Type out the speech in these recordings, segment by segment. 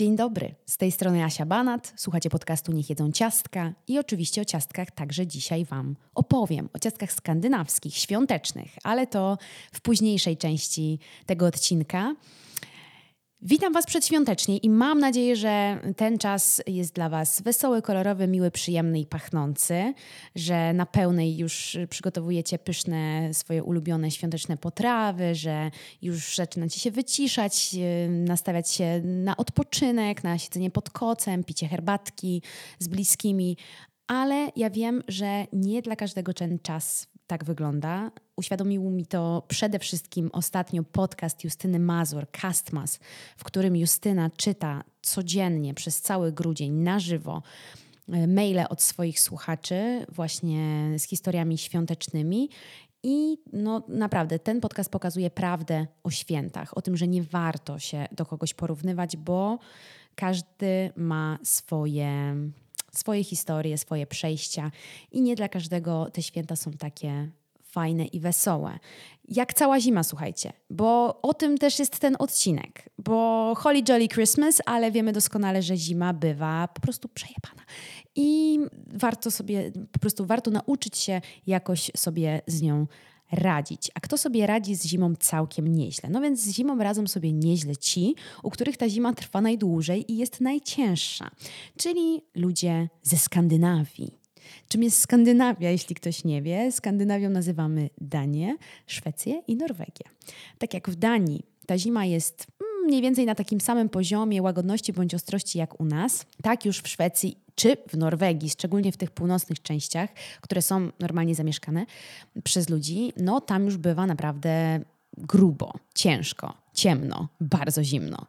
Dzień dobry, z tej strony Asia Banat, słuchacie podcastu Niech jedzą ciastka i oczywiście o ciastkach także dzisiaj Wam opowiem, o ciastkach skandynawskich, świątecznych, ale to w późniejszej części tego odcinka. Witam Was przedświątecznie i mam nadzieję, że ten czas jest dla Was wesoły, kolorowy, miły, przyjemny i pachnący, że na pełnej już przygotowujecie pyszne swoje ulubione świąteczne potrawy, że już zaczynacie się wyciszać, e, nastawiać się na odpoczynek, na siedzenie pod kocem, picie herbatki z bliskimi, ale ja wiem, że nie dla każdego ten czas tak wygląda. Uświadomił mi to przede wszystkim ostatnio podcast Justyny Mazur, Castmas, w którym Justyna czyta codziennie przez cały grudzień na żywo e, maile od swoich słuchaczy właśnie z historiami świątecznymi. I no naprawdę ten podcast pokazuje prawdę o świętach, o tym, że nie warto się do kogoś porównywać, bo każdy ma swoje swoje historie, swoje przejścia i nie dla każdego te święta są takie fajne i wesołe. Jak cała zima, słuchajcie, bo o tym też jest ten odcinek. Bo Holly Jolly Christmas, ale wiemy doskonale, że zima bywa po prostu przejebana. I warto sobie, po prostu warto nauczyć się jakoś sobie z nią radzić. A kto sobie radzi z zimą całkiem nieźle? No więc z zimą radzą sobie nieźle ci, u których ta zima trwa najdłużej i jest najcięższa, czyli ludzie ze Skandynawii. Czym jest Skandynawia, jeśli ktoś nie wie? Skandynawią nazywamy Danię, Szwecję i Norwegię. Tak jak w Danii ta zima jest mniej więcej na takim samym poziomie łagodności bądź ostrości jak u nas, tak już w Szwecji czy w Norwegii, szczególnie w tych północnych częściach, które są normalnie zamieszkane przez ludzi, no tam już bywa naprawdę grubo, ciężko, ciemno, bardzo zimno.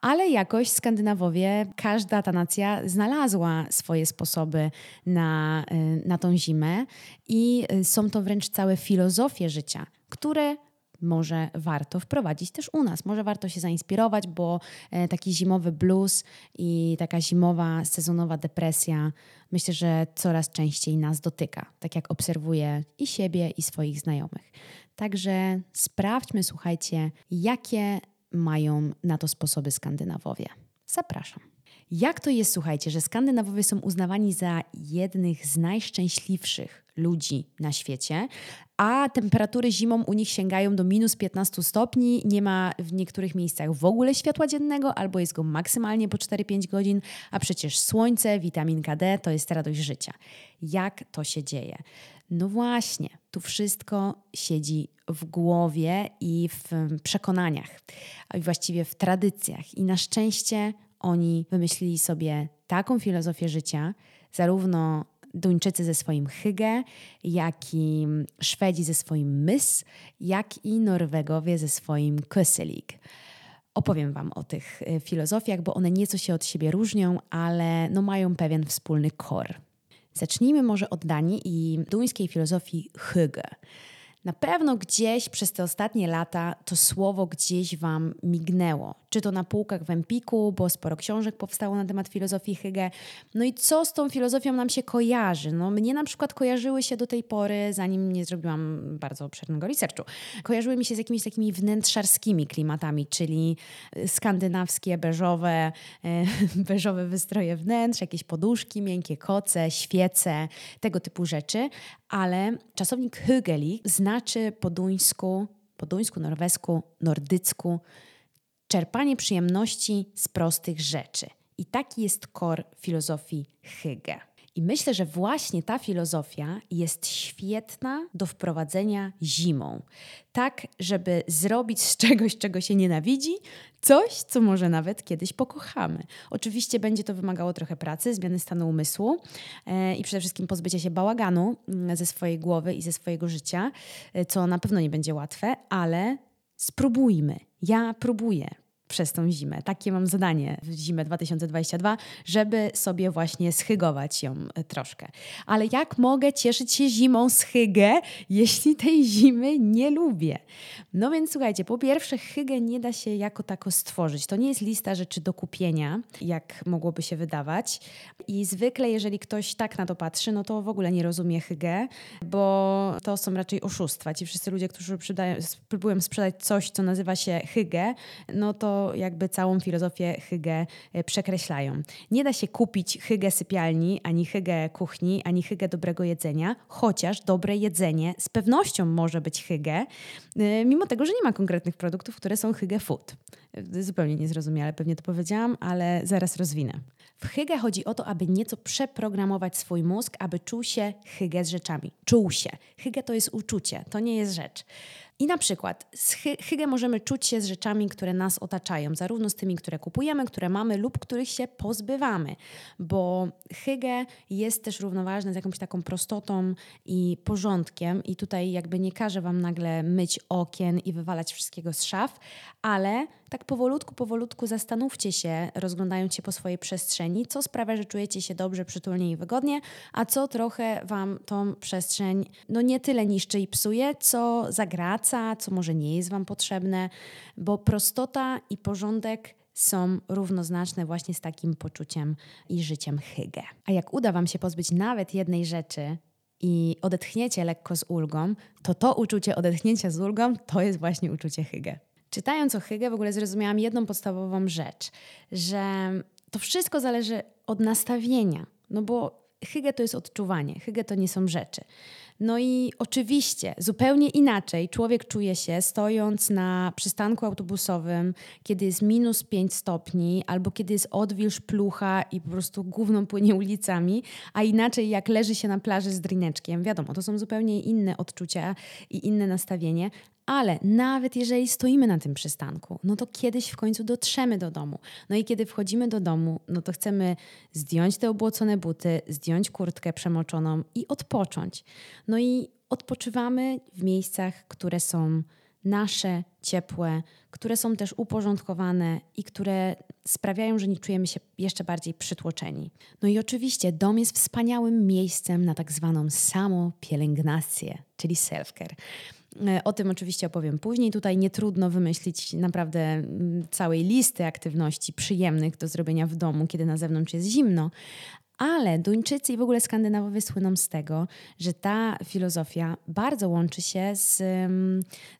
Ale jakoś Skandynawowie, każda ta nacja znalazła swoje sposoby na, y, na tą zimę i y, są to wręcz całe filozofie życia, które może warto wprowadzić też u nas. Może warto się zainspirować, bo e, taki zimowy blues i taka zimowa, sezonowa depresja myślę, że coraz częściej nas dotyka, tak jak obserwuję i siebie, i swoich znajomych. Także sprawdźmy, słuchajcie, jakie mają na to sposoby Skandynawowie. Zapraszam. Jak to jest, słuchajcie, że Skandynawowie są uznawani za jednych z najszczęśliwszych ludzi na świecie, a temperatury zimą u nich sięgają do minus 15 stopni, nie ma w niektórych miejscach w ogóle światła dziennego, albo jest go maksymalnie po 4-5 godzin, a przecież słońce, witaminka D to jest radość życia. Jak to się dzieje? No właśnie, tu wszystko siedzi w głowie i w przekonaniach, a właściwie w tradycjach. I na szczęście oni wymyślili sobie taką filozofię życia, zarówno Duńczycy ze swoim hygge, jak i Szwedzi ze swoim mys, jak i Norwegowie ze swoim köselig. Opowiem Wam o tych y, filozofiach, bo one nieco się od siebie różnią, ale no mają pewien wspólny kor. Zacznijmy może od Danii i duńskiej filozofii hygge. Na pewno gdzieś przez te ostatnie lata to słowo gdzieś Wam mignęło. Czy to na półkach w Empiku, bo sporo książek powstało na temat filozofii Hygge. No i co z tą filozofią nam się kojarzy? No mnie na przykład kojarzyły się do tej pory, zanim nie zrobiłam bardzo obszernego researchu, kojarzyły mi się z jakimiś takimi wnętrzarskimi klimatami, czyli skandynawskie, beżowe, e, beżowe wystroje wnętrz, jakieś poduszki, miękkie koce, świece, tego typu rzeczy. Ale czasownik Hygeli znaczy po duńsku, po duńsku, norwesku, nordycku czerpanie przyjemności z prostych rzeczy. I taki jest kor filozofii Hygge. I myślę, że właśnie ta filozofia jest świetna do wprowadzenia zimą. Tak, żeby zrobić z czegoś, czego się nienawidzi, coś, co może nawet kiedyś pokochamy. Oczywiście będzie to wymagało trochę pracy, zmiany stanu umysłu e, i przede wszystkim pozbycia się bałaganu mm, ze swojej głowy i ze swojego życia, e, co na pewno nie będzie łatwe, ale spróbujmy. Ja próbuję przez tą zimę. Takie mam zadanie w zimę 2022, żeby sobie właśnie schygować ją e, troszkę. Ale jak mogę cieszyć się zimą hygge, jeśli tej zimy nie lubię? No więc słuchajcie, po pierwsze hygge nie da się jako tako stworzyć. To nie jest lista rzeczy do kupienia, jak mogłoby się wydawać. I zwykle jeżeli ktoś tak na to patrzy, no to w ogóle nie rozumie hygge, bo to są raczej oszustwa. Ci wszyscy ludzie, którzy próbują sprzedać coś, co nazywa się hygge, no to jakby całą filozofię hygge przekreślają. Nie da się kupić hygge sypialni, ani hygge kuchni, ani hygge dobrego jedzenia, chociaż dobre jedzenie z pewnością może być hygge, mimo tego, że nie ma konkretnych produktów, które są hygge food. E, zupełnie niezrozumiale pewnie to powiedziałam, ale zaraz rozwinę. W hygge chodzi o to, aby nieco przeprogramować swój mózg, aby czuł się hygge z rzeczami. Czuł się. Hygge to jest uczucie, to nie jest rzecz. I na przykład z hygge możemy czuć się z rzeczami, które nas otaczają, zarówno z tymi, które kupujemy, które mamy lub których się pozbywamy, bo hygge jest też równoważne z jakąś taką prostotą i porządkiem. I tutaj jakby nie każę Wam nagle myć okien i wywalać wszystkiego z szaf, ale tak powolutku, powolutku zastanówcie się, rozglądając się po swojej przestrzeni, co sprawia, że czujecie się dobrze, przytulnie i wygodnie, a co trochę Wam tą przestrzeń no nie tyle niszczy i psuje, co zagraca, co może nie jest Wam potrzebne, bo prostota i porządek są równoznaczne właśnie z takim poczuciem i życiem hygge. A jak uda Wam się pozbyć nawet jednej rzeczy, i odetchniecie lekko z ulgą, to to uczucie odetchnięcia z ulgą to jest właśnie uczucie hygge. Czytając o Hygge w ogóle zrozumiałam jedną podstawową rzecz, że to wszystko zależy od nastawienia, no bo Hygge to jest odczuwanie, Hygge to nie są rzeczy. No i oczywiście zupełnie inaczej człowiek czuje się stojąc na przystanku autobusowym, kiedy jest minus 5 stopni, albo kiedy jest odwilż, plucha i po prostu gówno płynie ulicami, a inaczej jak leży się na plaży z drineczkiem. Wiadomo, to są zupełnie inne odczucia i inne nastawienie, ale nawet jeżeli stoimy na tym przystanku, no to kiedyś w końcu dotrzemy do domu. No i kiedy wchodzimy do domu, no to chcemy zdjąć te obłocone buty, zdjąć kurtkę przemoczoną i odpocząć. No i odpoczywamy w miejscach, które są nasze, ciepłe, które są też uporządkowane i które sprawiają, że nie czujemy się jeszcze bardziej przytłoczeni. No i oczywiście dom jest wspaniałym miejscem na tak zwaną samopielęgnację, czyli self-care. E, o tym oczywiście opowiem później. Tutaj nie trudno wymyślić naprawdę mm, całej listy aktywności przyjemnych do zrobienia w domu, kiedy na zewnątrz jest zimno. Ale Duńczycy i w ogóle Skandynawowie słyną z tego, że ta filozofia bardzo łączy się z,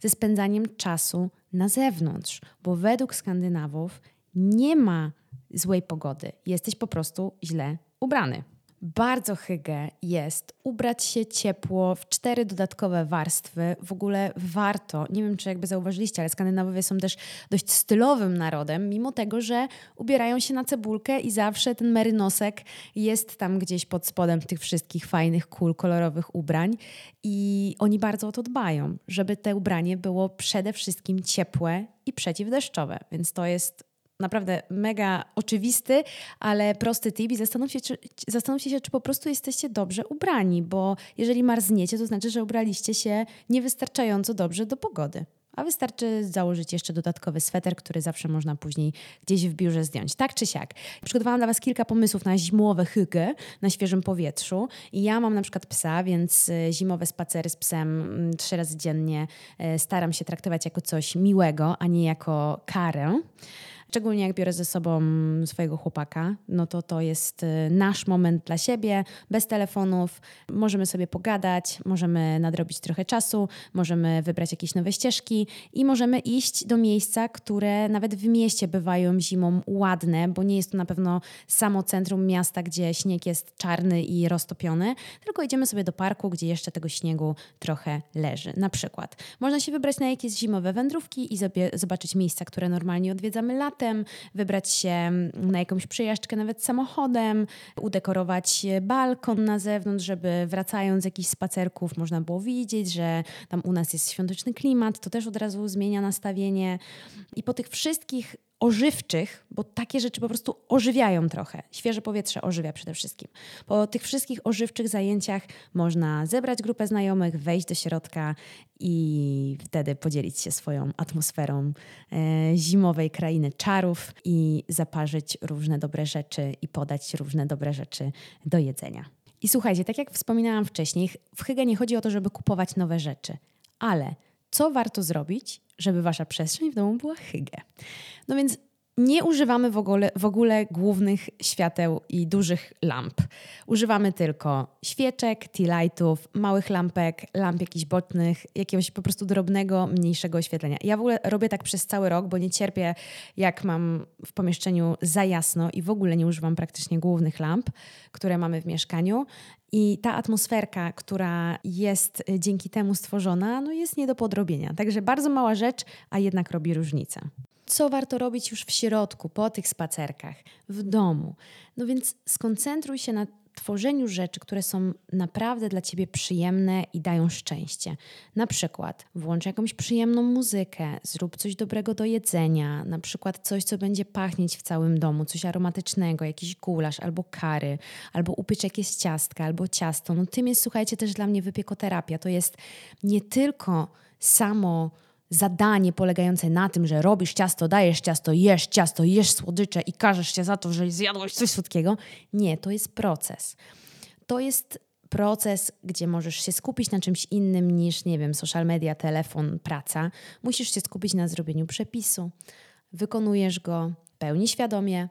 ze spędzaniem czasu na zewnątrz, bo według Skandynawów nie ma złej pogody. Jesteś po prostu źle ubrany. Bardzo hygge jest ubrać się ciepło w cztery dodatkowe warstwy. W ogóle warto, nie wiem czy jakby zauważyliście, ale Skandynawowie są też dość stylowym narodem, mimo tego, że ubierają się na cebulkę i zawsze ten merynosek jest tam gdzieś pod spodem tych wszystkich fajnych, cool, kolorowych ubrań. I oni bardzo o to dbają, żeby te ubranie było przede wszystkim ciepłe i przeciwdeszczowe. Więc to jest naprawdę mega oczywisty, ale prosty tip i zastanówcie, czy, zastanówcie się, czy po prostu jesteście dobrze ubrani, bo jeżeli marzniecie, to znaczy, że ubraliście się niewystarczająco dobrze do pogody. A wystarczy założyć jeszcze dodatkowy sweter, który zawsze można później gdzieś w biurze zdjąć. Tak czy siak. Przygotowałam dla Was kilka pomysłów na zimowe hygge na świeżym powietrzu. I ja mam na przykład psa, więc e, zimowe spacery z psem mm, trzy razy dziennie e, staram się traktować jako coś miłego, a nie jako karę. Szczególnie jak biorę ze sobą swojego chłopaka, no to to jest y, nasz moment dla siebie, bez telefonów. Możemy sobie pogadać, możemy nadrobić trochę czasu, możemy wybrać jakieś nowe ścieżki i możemy iść do miejsca, które nawet w mieście bywają zimą ładne, bo nie jest to na pewno samo centrum miasta, gdzie śnieg jest czarny i roztopiony, tylko idziemy sobie do parku, gdzie jeszcze tego śniegu trochę leży. Na przykład można się wybrać na jakieś zimowe wędrówki i zobaczyć miejsca, które normalnie odwiedzamy latem wybrać się na jakąś przejażdżkę nawet samochodem, udekorować balkon na zewnątrz, żeby wracając z jakichś spacerków można było widzieć, że tam u nas jest świąteczny klimat, to też od razu zmienia nastawienie. I po tych wszystkich ożywczych, bo takie rzeczy po prostu ożywiają trochę. Świeże powietrze ożywia przede wszystkim. Po tych wszystkich ożywczych zajęciach można zebrać grupę znajomych, wejść do środka i wtedy podzielić się swoją atmosferą e, zimowej krainy czarów i zaparzyć różne dobre rzeczy i podać różne dobre rzeczy do jedzenia. I słuchajcie, tak jak wspominałam wcześniej, w Hygge nie chodzi o to, żeby kupować nowe rzeczy, ale co warto zrobić, żeby wasza przestrzeń w domu była hygge. No więc nie używamy w ogóle, w ogóle głównych świateł i dużych lamp. Używamy tylko świeczek, tea lightów, małych lampek, lamp jakichś bocznych, jakiegoś po prostu drobnego, mniejszego oświetlenia. Ja w ogóle robię tak przez cały rok, bo nie cierpię, jak mam w pomieszczeniu za jasno i w ogóle nie używam praktycznie głównych lamp, które mamy w mieszkaniu. I ta atmosferka, która jest dzięki temu stworzona, no jest nie do podrobienia. Także bardzo mała rzecz, a jednak robi różnicę co warto robić już w środku, po tych spacerkach, w domu. No więc skoncentruj się na tworzeniu rzeczy, które są naprawdę dla ciebie przyjemne i dają szczęście. Na przykład włącz jakąś przyjemną muzykę, zrób coś dobrego do jedzenia, na przykład coś, co będzie pachnieć w całym domu, coś aromatycznego, jakiś gulasz albo kary, albo upiecz jakieś ciastka, albo ciasto. No tym jest, słuchajcie, też dla mnie wypiekoterapia. To jest nie tylko samo zadanie polegające na tym, że robisz ciasto, dajesz ciasto, jesz ciasto, jesz słodycze i każesz się za to, że zjadłeś coś słodkiego. Nie, to jest proces. To jest proces, gdzie możesz się skupić na czymś innym niż, nie wiem, social media, telefon, praca. Musisz się skupić na zrobieniu przepisu. Wykonujesz go pełni świadomie,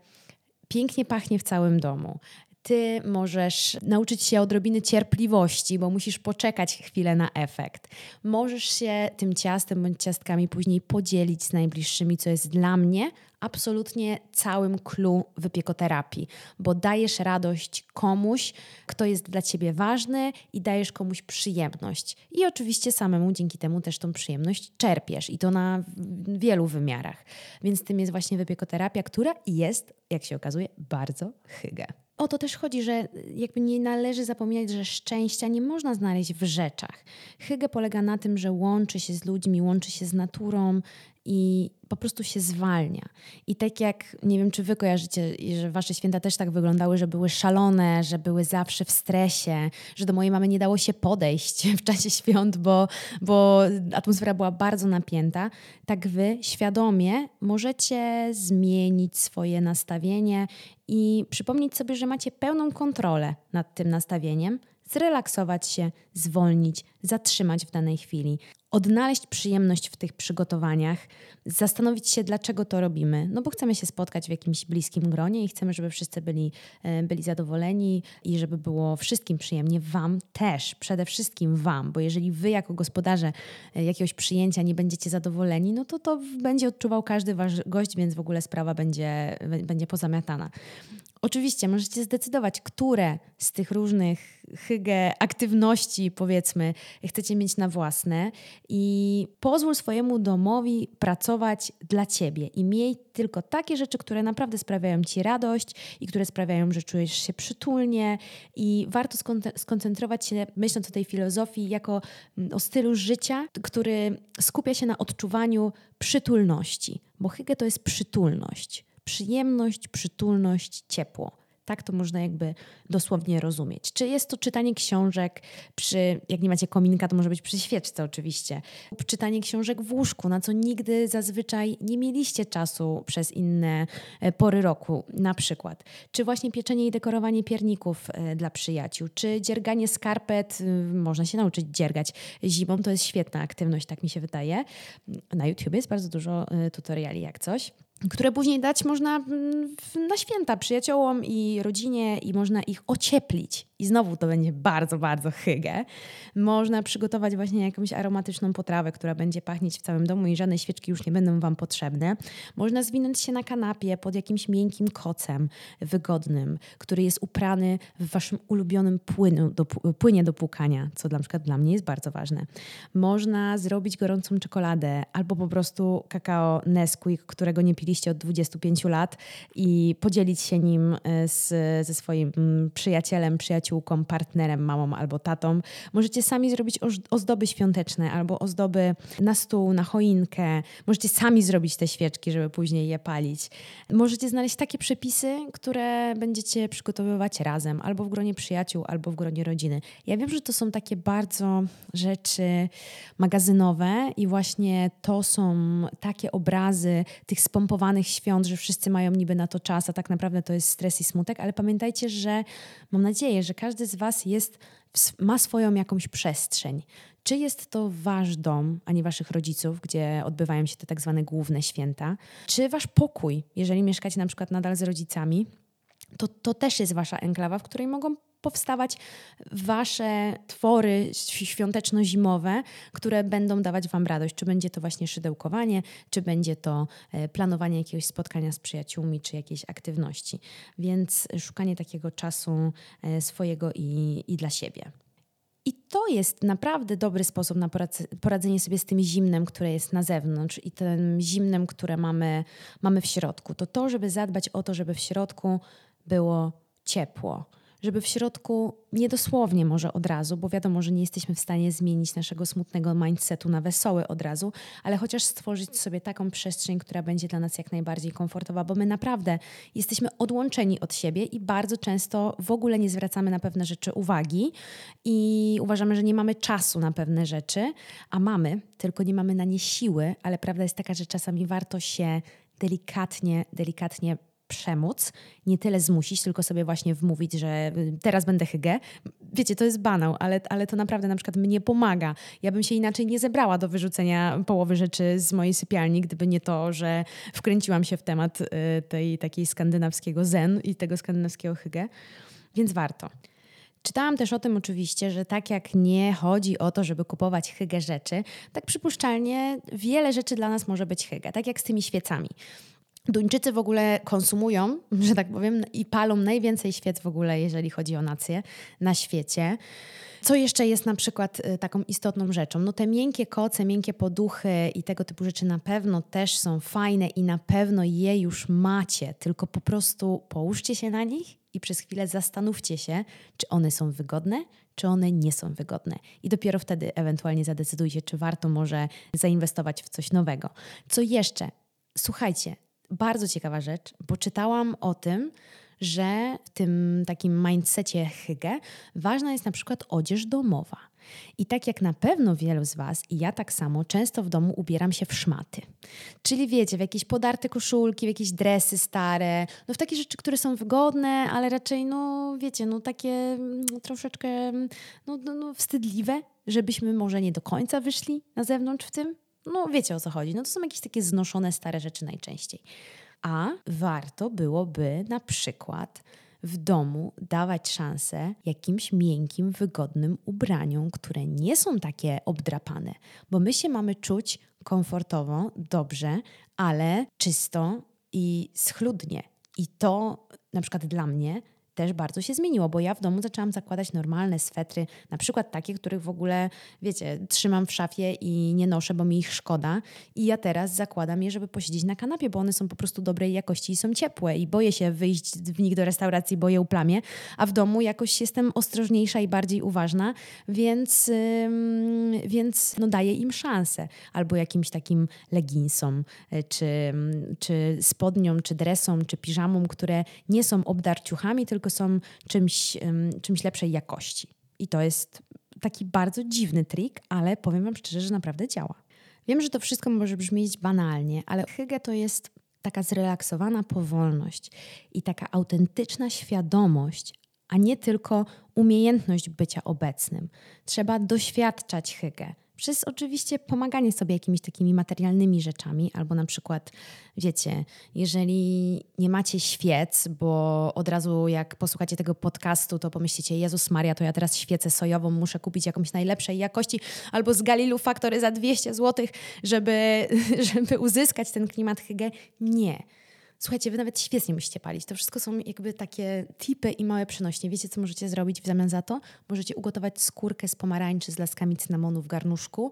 pięknie pachnie w całym domu ty możesz nauczyć się odrobiny cierpliwości, bo musisz poczekać chwilę na efekt. Możesz się tym ciastem bądź ciastkami później podzielić z najbliższymi, co jest dla mnie absolutnie całym clue wypiekoterapii, bo dajesz radość komuś, kto jest dla ciebie ważny i dajesz komuś przyjemność. I oczywiście samemu dzięki temu też tą przyjemność czerpiesz i to na wielu wymiarach. Więc tym jest właśnie wypiekoterapia, która jest, jak się okazuje, bardzo hygge o to też chodzi, że jakby nie należy zapominać, że szczęścia nie można znaleźć w rzeczach. Hygge polega na tym, że łączy się z ludźmi, łączy się z naturą i po prostu się zwalnia. I tak jak, nie wiem czy wy kojarzycie, że wasze święta też tak wyglądały, że były szalone, że były zawsze w stresie, że do mojej mamy nie dało się podejść w czasie świąt, bo, bo atmosfera była bardzo napięta, tak wy świadomie możecie zmienić swoje nastawienie i przypomnieć sobie, że macie pełną kontrolę nad tym nastawieniem, zrelaksować się, zwolnić, zatrzymać w danej chwili, odnaleźć przyjemność w tych przygotowaniach, zastanowić się, dlaczego to robimy. No bo chcemy się spotkać w jakimś bliskim gronie i chcemy, żeby wszyscy byli, e, byli zadowoleni i żeby było wszystkim przyjemnie. Wam też, przede wszystkim Wam, bo jeżeli Wy jako gospodarze e, jakiegoś przyjęcia nie będziecie zadowoleni, no to to będzie odczuwał każdy Wasz gość, więc w ogóle sprawa będzie, będzie pozamiatana. Oczywiście możecie zdecydować, które z tych różnych hygge aktywności, powiedzmy, chcecie mieć na własne. I pozwól swojemu domowi pracować dla ciebie i miej tylko takie rzeczy, które naprawdę sprawiają ci radość i które sprawiają, że czujesz się przytulnie. I warto skoncentrować się, myśląc o tej filozofii, jako mm, o stylu życia, który skupia się na odczuwaniu przytulności, bo hygge to jest przytulność przyjemność, przytulność, ciepło. Tak to można jakby dosłownie rozumieć. Czy jest to czytanie książek przy, jak nie macie kominka, to może być przy świeczce oczywiście, czytanie książek w łóżku, na co nigdy zazwyczaj nie mieliście czasu przez inne e, pory roku na przykład. Czy właśnie pieczenie i dekorowanie pierników e, dla przyjaciół, czy dzierganie skarpet, y, można się nauczyć dziergać zimą, to jest świetna aktywność, tak mi się wydaje. Na YouTube jest bardzo dużo e, tutoriali jak coś które później dać można mm, na święta przyjaciołom i rodzinie i można ich ocieplić. I znowu to będzie bardzo, bardzo hygge. Można przygotować właśnie jakąś aromatyczną potrawę, która będzie pachnieć w całym domu i żadne świeczki już nie będą Wam potrzebne. Można zwinąć się na kanapie pod jakimś miękkim kocem wygodnym, który jest uprany w Waszym ulubionym płynu do, płynie do płukania, co na przykład dla mnie jest bardzo ważne. Można zrobić gorącą czekoladę albo po prostu kakao Nesquik, którego nie piliście od 25 lat i podzielić się nim e, z, ze swoim mm, przyjacielem, przyjaciółką przyjaciółką, partnerem, mamą albo tatą. Możecie sami zrobić ozdoby świąteczne albo ozdoby na stół, na choinkę. Możecie sami zrobić te świeczki, żeby później je palić. Możecie znaleźć takie przepisy, które będziecie przygotowywać razem, albo w gronie przyjaciół, albo w gronie rodziny. Ja wiem, że to są takie bardzo rzeczy magazynowe i właśnie to są takie obrazy tych spompowanych świąt, że wszyscy mają niby na to czas, a tak naprawdę to jest stres i smutek, ale pamiętajcie, że mam nadzieję, że każdy z Was jest, ma swoją jakąś przestrzeń. Czy jest to Wasz dom, a nie Waszych rodziców, gdzie odbywają się te tak zwane główne święta? Czy Wasz pokój, jeżeli mieszkacie na przykład nadal z rodzicami? to, to też jest wasza enklawa, w której mogą powstawać wasze twory świąteczno-zimowe, które będą dawać wam radość. Czy będzie to właśnie szydełkowanie, czy będzie to e, planowanie jakiegoś spotkania z przyjaciółmi, czy jakiejś aktywności. Więc szukanie takiego czasu e, swojego i, i dla siebie. I to jest naprawdę dobry sposób na poradzenie sobie z tym zimnem, które jest na zewnątrz i tym zimnem, które mamy, mamy w środku. To to, żeby zadbać o to, żeby w środku było ciepło. Żeby w środku, niedosłownie może od razu, bo wiadomo, że nie jesteśmy w stanie zmienić naszego smutnego mindsetu na wesoły od razu, ale chociaż stworzyć sobie taką przestrzeń, która będzie dla nas jak najbardziej komfortowa, bo my naprawdę jesteśmy odłączeni od siebie i bardzo często w ogóle nie zwracamy na pewne rzeczy uwagi i uważamy, że nie mamy czasu na pewne rzeczy, a mamy, tylko nie mamy na nie siły, ale prawda jest taka, że czasami warto się delikatnie, delikatnie przemóc, nie tyle zmusić, tylko sobie właśnie wmówić, że y, teraz będę hygę. Wiecie, to jest banał, ale, ale to naprawdę na przykład mnie pomaga. Ja bym się inaczej nie zebrała do wyrzucenia połowy rzeczy z mojej sypialni, gdyby nie to, że wkręciłam się w temat y, tej takiej skandynawskiego zen i tego skandynawskiego hygge. Więc warto. Czytałam też o tym oczywiście, że tak jak nie chodzi o to, żeby kupować hygge rzeczy, tak przypuszczalnie wiele rzeczy dla nas może być hygge, tak jak z tymi świecami. Duńczycy w ogóle konsumują, że tak powiem, i palą najwięcej świec w ogóle, jeżeli chodzi o nację na świecie. Co jeszcze jest na przykład y, taką istotną rzeczą? No te miękkie koce, miękkie poduchy i tego typu rzeczy na pewno też są fajne i na pewno je już macie, tylko po prostu połóżcie się na nich i przez chwilę zastanówcie się, czy one są wygodne, czy one nie są wygodne. I dopiero wtedy ewentualnie zadecydujcie, czy warto może zainwestować w coś nowego. Co jeszcze? Słuchajcie, bardzo ciekawa rzecz, bo czytałam o tym, że w tym takim mindsetie hygge ważna jest na przykład odzież domowa. I tak jak na pewno wielu z Was, i ja tak samo, często w domu ubieram się w szmaty. Czyli wiecie, w jakieś podarte koszulki, w jakieś dresy stare, no w takie rzeczy, które są wygodne, ale raczej, no wiecie, no takie mm, troszeczkę no, no, no wstydliwe, żebyśmy może nie do końca wyszli na zewnątrz w tym. No wiecie o co chodzi. No to są jakieś takie znoszone stare rzeczy najczęściej. A warto byłoby na przykład w domu dawać szansę jakimś miękkim, wygodnym ubraniom, które nie są takie obdrapane, bo my się mamy czuć komfortowo, dobrze, ale czysto i schludnie. I to na przykład dla mnie też bardzo się zmieniło, bo ja w domu zaczęłam zakładać normalne swetry, na przykład takie, których w ogóle, wiecie, trzymam w szafie i nie noszę, bo mi ich szkoda. I ja teraz zakładam je, żeby posiedzieć na kanapie, bo one są po prostu dobrej jakości i są ciepłe. I boję się wyjść w nich do restauracji, bo je uplamie. A w domu jakoś jestem ostrożniejsza i bardziej uważna, więc, więc no daję im szansę. Albo jakimś takim leginsom, y, czy, czy spodniom, czy dresom, czy piżamom, które nie są obdarciuchami, tylko tylko są czymś, czymś lepszej jakości. I to jest taki bardzo dziwny trik, ale powiem Wam szczerze, że naprawdę działa. Wiem, że to wszystko może brzmieć banalnie, ale hygge to jest taka zrelaksowana powolność i taka autentyczna świadomość, a nie tylko umiejętność bycia obecnym. Trzeba doświadczać hygge przez oczywiście pomaganie sobie jakimiś takimi materialnymi rzeczami, albo na przykład, wiecie, jeżeli nie macie świec, bo od razu jak posłuchacie tego podcastu, to pomyślicie, Jezus Maria, to ja teraz świecę sojową muszę kupić jakąś najlepszej jakości, albo z Galilu Factory za 200 zł, żeby, żeby uzyskać ten klimat hygge. Nie Słuchajcie, wy nawet świetnie musicie palić. To wszystko są jakby takie tipy i małe przenośnie. Wiecie, co możecie zrobić w zamian za to? Możecie ugotować skórkę z pomarańczy z laskami cynamonu w garnuszku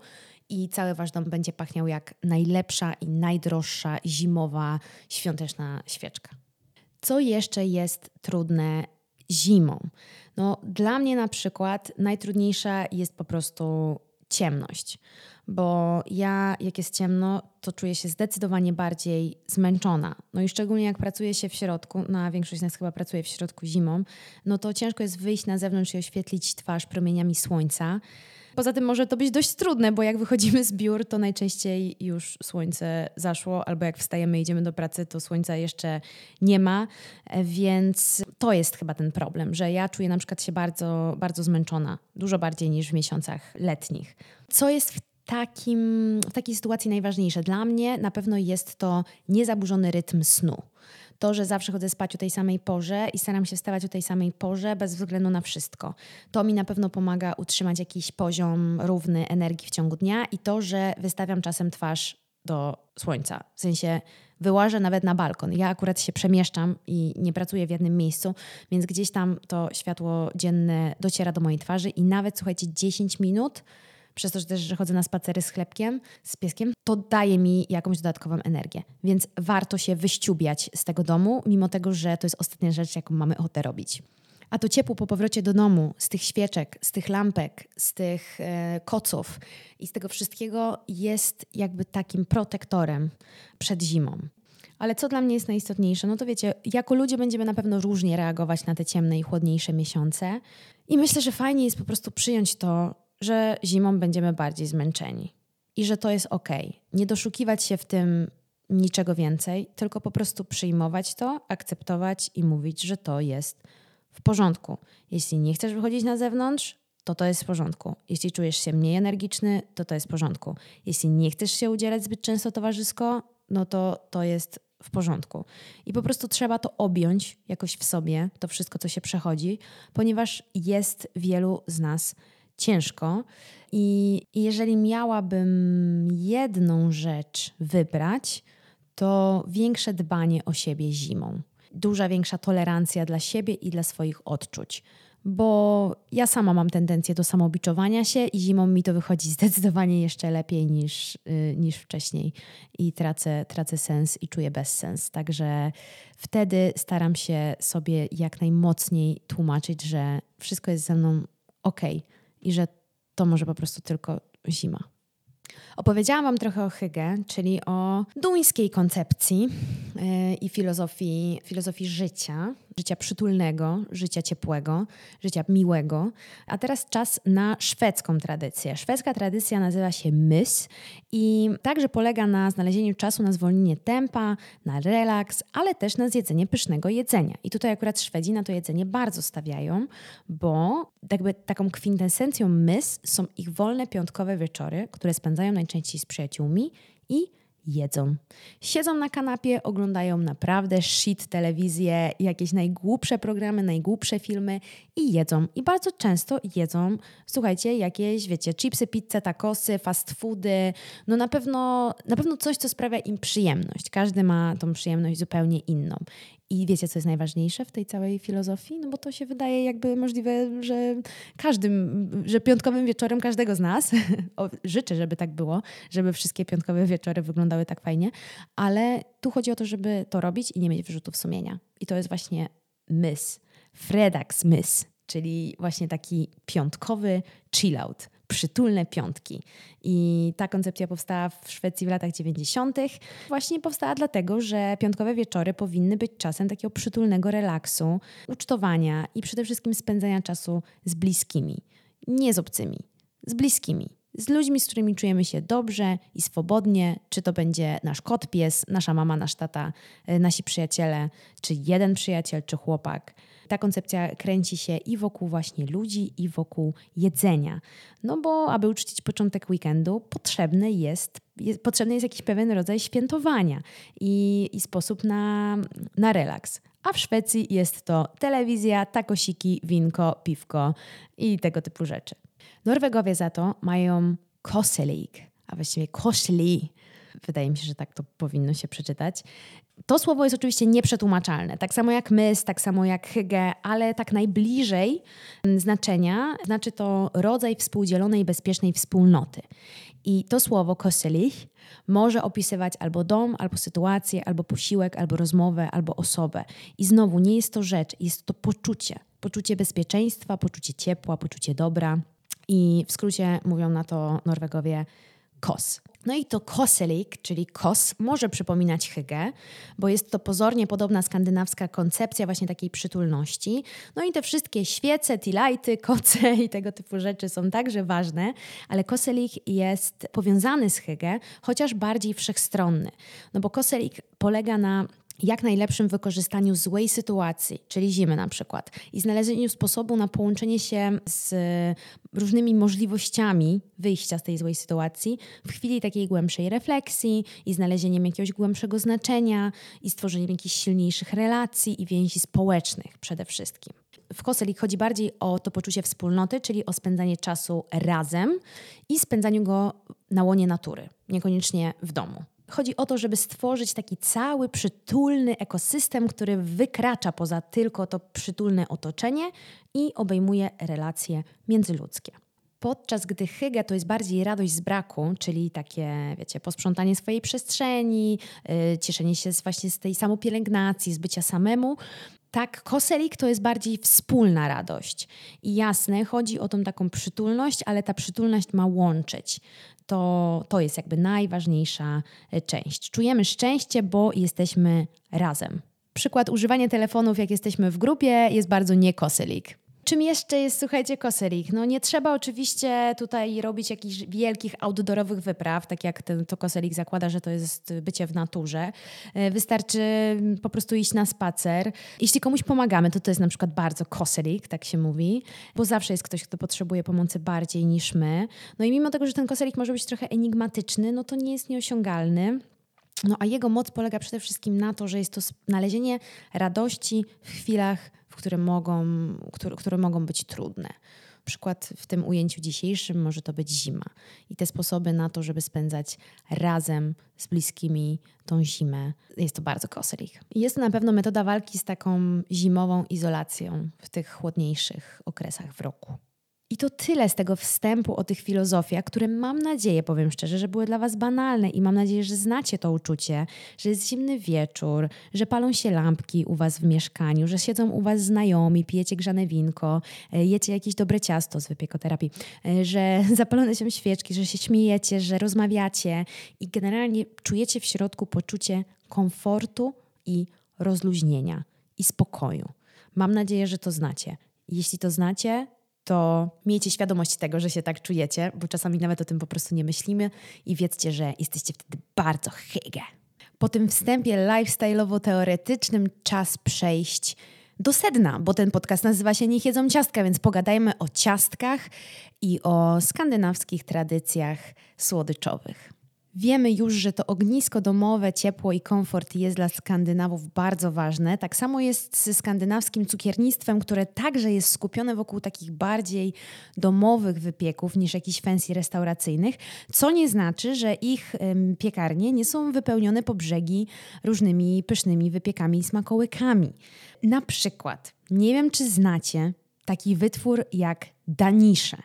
i cały wasz dom będzie pachniał jak najlepsza i najdroższa zimowa, świąteczna świeczka. Co jeszcze jest trudne zimą? No, dla mnie na przykład najtrudniejsza jest po prostu ciemność bo ja, jak jest ciemno, to czuję się zdecydowanie bardziej zmęczona. No i szczególnie jak pracuję się w środku, no a większość z nas chyba pracuje w środku zimą, no to ciężko jest wyjść na zewnątrz i oświetlić twarz promieniami słońca. Poza tym może to być dość trudne, bo jak wychodzimy z biur, to najczęściej już słońce zaszło, albo jak wstajemy i idziemy do pracy, to słońca jeszcze nie ma, więc to jest chyba ten problem, że ja czuję na przykład się bardzo, bardzo zmęczona, dużo bardziej niż w miesiącach letnich. Co jest w takim, w takiej sytuacji najważniejsze? Dla mnie na pewno jest to niezaburzony rytm snu to, że zawsze chodzę spać o tej samej porze i staram się wstawać o tej samej porze bez względu na wszystko. To mi na pewno pomaga utrzymać jakiś poziom równy energii w ciągu dnia i to, że wystawiam czasem twarz do słońca. W sensie wyłażę nawet na balkon. Ja akurat się przemieszczam i nie pracuję w jednym miejscu, więc gdzieś tam to światło dzienne dociera do mojej twarzy i nawet słuchajcie 10 minut przez to, że też, że chodzę na spacery z chlebkiem, z pieskiem, to daje mi jakąś dodatkową energię. Więc warto się wyściubiać z tego domu, mimo tego, że to jest ostatnia rzecz, jaką mamy ochotę robić. A to ciepło po powrocie do domu, z tych świeczek, z tych lampek, z tych e, koców i z tego wszystkiego jest jakby takim protektorem przed zimą. Ale co dla mnie jest najistotniejsze? No to wiecie, jako ludzie będziemy na pewno różnie reagować na te ciemne i chłodniejsze miesiące. I myślę, że fajnie jest po prostu przyjąć to, że zimą będziemy bardziej zmęczeni i że to jest ok. Nie doszukiwać się w tym niczego więcej, tylko po prostu przyjmować to, akceptować i mówić, że to jest w porządku. Jeśli nie chcesz wychodzić na zewnątrz, to to jest w porządku. Jeśli czujesz się mniej energiczny, to to jest w porządku. Jeśli nie chcesz się udzielać zbyt często towarzysko, no to to jest w porządku. I po prostu trzeba to objąć jakoś w sobie, to wszystko, co się przechodzi, ponieważ jest wielu z nas ciężko. I jeżeli miałabym jedną rzecz wybrać, to większe dbanie o siebie zimą. Duża większa tolerancja dla siebie i dla swoich odczuć. Bo ja sama mam tendencję do samobiczowania się i zimą mi to wychodzi zdecydowanie jeszcze lepiej niż, yy, niż wcześniej. I tracę, tracę sens i czuję bezsens. Także wtedy staram się sobie jak najmocniej tłumaczyć, że wszystko jest ze mną ok i że to może po prostu tylko zima. Opowiedziałam Wam trochę o Hygge, czyli o duńskiej koncepcji yy, i filozofii, filozofii życia, życia przytulnego, życia ciepłego, życia miłego. A teraz czas na szwedzką tradycję. Szwedzka tradycja nazywa się mys i także polega na znalezieniu czasu na zwolnienie tempa, na relaks, ale też na zjedzenie pysznego jedzenia. I tutaj akurat Szwedzi na to jedzenie bardzo stawiają, bo jakby taką kwintesencją mys są ich wolne piątkowe wieczory, które spędzają najczęściej z przyjaciółmi i jedzą. Siedzą na kanapie, oglądają naprawdę shit telewizję, jakieś najgłupsze programy, najgłupsze filmy i jedzą. I bardzo często jedzą, słuchajcie, jakieś, wiecie, chipsy, pizze, tacosy, fast foody. No na pewno, na pewno coś, co sprawia im przyjemność. Każdy ma tą przyjemność zupełnie inną. I wiecie, co jest najważniejsze w tej całej filozofii? No bo to się wydaje jakby możliwe, że każdym, że piątkowym wieczorem każdego z nas, życzę, żeby tak było, żeby wszystkie piątkowe wieczory wyglądały tak fajnie, ale tu chodzi o to, żeby to robić i nie mieć wyrzutów sumienia. I to jest właśnie mys, fredags mys, czyli właśnie taki piątkowy chill out przytulne piątki. I ta koncepcja powstała w Szwecji w latach 90. Właśnie powstała dlatego, że piątkowe wieczory powinny być czasem takiego przytulnego relaksu, ucztowania i przede wszystkim spędzania czasu z bliskimi. Nie z obcymi, z bliskimi z ludźmi, z którymi czujemy się dobrze i swobodnie, czy to będzie nasz kot, pies, nasza mama, nasz tata, e, nasi przyjaciele, czy jeden przyjaciel, czy chłopak. Ta koncepcja kręci się i wokół właśnie ludzi, i wokół jedzenia. No bo aby uczcić początek weekendu, potrzebny jest, jest potrzebny jest jakiś pewien rodzaj świętowania i, i sposób na, na relaks. A w Szwecji jest to telewizja, takosiki, winko, piwko i tego typu rzeczy. Norwegowie za to mają koselig, a właściwie kosli. Wydaje mi się, że tak to powinno się przeczytać. To słowo jest oczywiście nieprzetłumaczalne, tak samo jak mys, tak samo jak hygge, ale tak najbliżej znaczenia znaczy to rodzaj współdzielonej bezpiecznej wspólnoty. I to słowo koselich może opisywać albo dom, albo sytuację, albo posiłek, albo rozmowę, albo osobę. I znowu nie jest to rzecz, jest to poczucie. Poczucie bezpieczeństwa, poczucie ciepła, poczucie dobra. I w skrócie mówią na to Norwegowie kos. No i to koselik, czyli kos, może przypominać hygge, bo jest to pozornie podobna skandynawska koncepcja właśnie takiej przytulności. No i te wszystkie świece, tilajty, koce i tego typu rzeczy są także ważne, ale koselik jest powiązany z hygge, chociaż bardziej wszechstronny. No bo koselik polega na jak najlepszym wykorzystaniu złej sytuacji, czyli zimy na przykład, i znalezieniu sposobu na połączenie się z różnymi możliwościami wyjścia z tej złej sytuacji w chwili takiej głębszej refleksji i znalezieniem jakiegoś głębszego znaczenia i stworzeniem jakichś silniejszych relacji i więzi społecznych przede wszystkim. W Koselik chodzi bardziej o to poczucie wspólnoty, czyli o spędzanie czasu razem i spędzaniu go na łonie natury, niekoniecznie w domu. Chodzi o to, żeby stworzyć taki cały przytulny ekosystem, który wykracza poza tylko to przytulne otoczenie i obejmuje relacje międzyludzkie. Podczas gdy hygge to jest bardziej radość z braku, czyli takie, wiecie, posprzątanie swojej przestrzeni, yy, cieszenie się z, właśnie z tej samopielęgnacji, z bycia samemu, tak, koselik to jest bardziej wspólna radość. I jasne, chodzi o tą taką przytulność, ale ta przytulność ma łączyć to, to jest jakby najważniejsza e, część. Czujemy szczęście, bo jesteśmy razem. Przykład używania telefonów, jak jesteśmy w grupie, jest bardzo niekosylik. Czym jeszcze jest, słuchajcie, koserik? No nie trzeba oczywiście tutaj robić jakichś wielkich outdoorowych wypraw, tak jak ten, to koserik zakłada, że to jest bycie w naturze. E, wystarczy po prostu iść na spacer. Jeśli komuś pomagamy, to to jest na przykład bardzo koserik, tak się mówi, bo zawsze jest ktoś, kto potrzebuje pomocy bardziej niż my. No i mimo tego, że ten koserik może być trochę enigmatyczny, no to nie jest nieosiągalny. No a jego moc polega przede wszystkim na to, że jest to znalezienie radości w chwilach które mogą, które, które mogą być trudne. Przykład w tym ujęciu dzisiejszym może to być zima. I te sposoby na to, żeby spędzać razem z bliskimi tą zimę, jest to bardzo koselich. Jest to na pewno metoda walki z taką zimową izolacją w tych chłodniejszych okresach w roku. I to tyle z tego wstępu o tych filozofiach, które mam nadzieję, powiem szczerze, że były dla Was banalne i mam nadzieję, że znacie to uczucie, że jest zimny wieczór, że palą się lampki u Was w mieszkaniu, że siedzą u Was znajomi, pijecie grzane winko, e, jecie jakieś dobre ciasto z wypiekoterapii, e, że zapalone się świeczki, że się śmiejecie, że rozmawiacie i generalnie czujecie w środku poczucie komfortu i rozluźnienia i spokoju. Mam nadzieję, że to znacie. Jeśli to znacie, to miejcie świadomość tego, że się tak czujecie, bo czasami nawet o tym po prostu nie myślimy i wiedzcie, że jesteście wtedy bardzo hygge. Po tym wstępie lifestyle'owo-teoretycznym czas przejść do sedna, bo ten podcast nazywa się Niech jedzą ciastka, więc pogadajmy o ciastkach i o skandynawskich tradycjach słodyczowych. Wiemy już, że to ognisko domowe, ciepło i komfort jest dla Skandynawów bardzo ważne. Tak samo jest ze skandynawskim cukiernictwem, które także jest skupione wokół takich bardziej domowych wypieków niż jakichś fancy restauracyjnych, co nie znaczy, że ich ym, piekarnie nie są wypełnione po brzegi różnymi pysznymi wypiekami i smakołykami. Na przykład, nie wiem czy znacie taki wytwór jak danisze.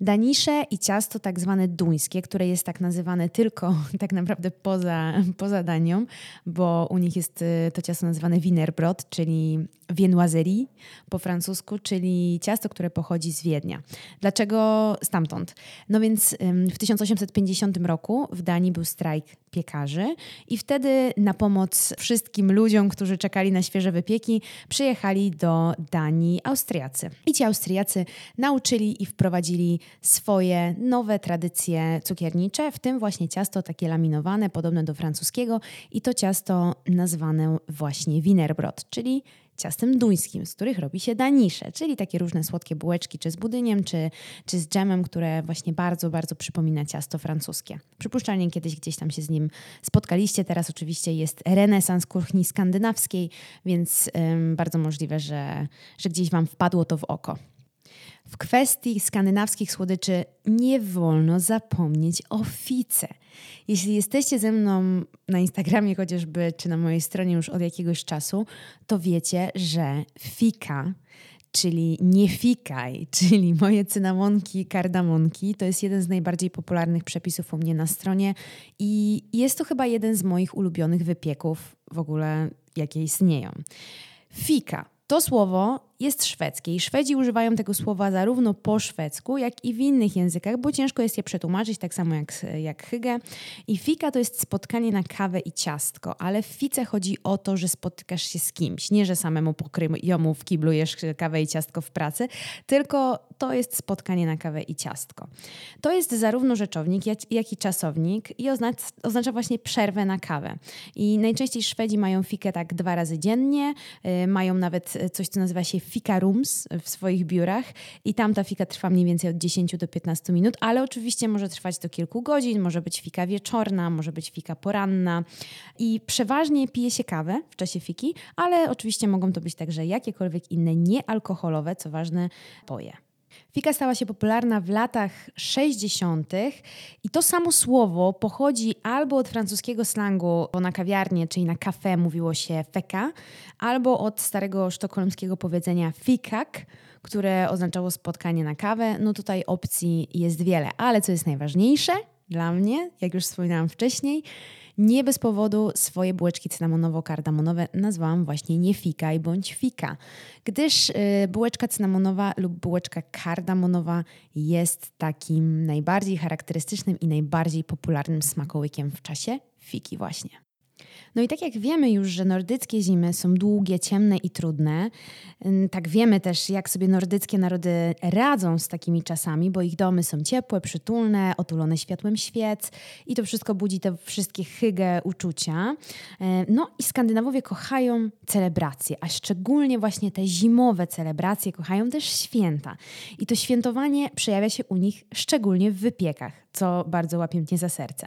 Danisze i ciasto tak zwane duńskie, które jest tak nazywane tylko tak naprawdę poza, poza Danią, bo u nich jest y, to ciasto nazywane Wienerbrot, czyli viennoiserie po francusku, czyli ciasto, które pochodzi z Wiednia. Dlaczego stamtąd? No więc w 1850 roku w Danii był strajk piekarzy i wtedy na pomoc wszystkim ludziom, którzy czekali na świeże wypieki, przyjechali do Danii Austriacy. I ci Austriacy nauczyli i wprowadzili swoje nowe tradycje cukiernicze, w tym właśnie ciasto takie laminowane, podobne do francuskiego i to ciasto nazwane właśnie Wienerbrot, czyli ciastem duńskim, z których robi się danisze, czyli takie różne słodkie bułeczki, czy z budyniem, czy, czy z dżemem, które właśnie bardzo, bardzo przypomina ciasto francuskie. Przypuszczalnie kiedyś gdzieś tam się z nim spotkaliście. Teraz oczywiście jest renesans kuchni skandynawskiej, więc ym, bardzo możliwe, że, że gdzieś Wam wpadło to w oko. W kwestii skandynawskich słodyczy nie wolno zapomnieć o fice. Jeśli jesteście ze mną na Instagramie chociażby, czy na mojej stronie już od jakiegoś czasu, to wiecie, że fika, czyli nie fikaj, czyli moje cynamonki, kardamonki, to jest jeden z najbardziej popularnych przepisów u mnie na stronie i jest to chyba jeden z moich ulubionych wypieków w ogóle, jakie istnieją. Fika to słowo jest szwedzkie i Szwedzi używają tego słowa zarówno po szwedzku, jak i w innych językach, bo ciężko jest je przetłumaczyć, tak samo jak, jak hygge. I fika to jest spotkanie na kawę i ciastko, ale w fice chodzi o to, że spotykasz się z kimś, nie że samemu pokryjomu w kiblu jesz kawę i ciastko w pracy, tylko to jest spotkanie na kawę i ciastko. To jest zarówno rzeczownik, jak, i czasownik i oznacza, oznacza właśnie przerwę na kawę. I najczęściej Szwedzi mają fikę tak dwa razy dziennie, yy, mają nawet coś, co nazywa się fika rooms w swoich biurach i tam ta fika trwa mniej więcej od 10 do 15 minut, ale oczywiście może trwać do kilku godzin, może być fika wieczorna, może być fika poranna i przeważnie pije się kawę w czasie fiki, ale oczywiście mogą to być także jakiekolwiek inne niealkoholowe, co ważne, poje. Fika stała się popularna w latach 60. i to samo słowo pochodzi albo od francuskiego slangu, bo na kawiarnię, czyli na kafe mówiło się feka, albo od starego sztokholmskiego powiedzenia fikak, które oznaczało spotkanie na kawę. No tutaj opcji jest wiele, ale co jest najważniejsze dla mnie, jak już wspominałam wcześniej, nie bez powodu swoje bułeczki cynamonowo-kardamonowe nazwałam właśnie nie fikaj bądź fika, gdyż y, bułeczka cynamonowa lub bułeczka kardamonowa jest takim najbardziej charakterystycznym i najbardziej popularnym smakołykiem w czasie fiki właśnie. No i tak jak wiemy już, że nordyckie zimy są długie, ciemne i trudne, tak wiemy też, jak sobie nordyckie narody radzą z takimi czasami, bo ich domy są ciepłe, przytulne, otulone światłem świec i to wszystko budzi te wszystkie hygge uczucia. E, no i Skandynawowie kochają celebracje, a szczególnie właśnie te zimowe celebracje, kochają też święta. I to świętowanie przejawia się u nich szczególnie w wypiekach, co bardzo łapie mnie za serce.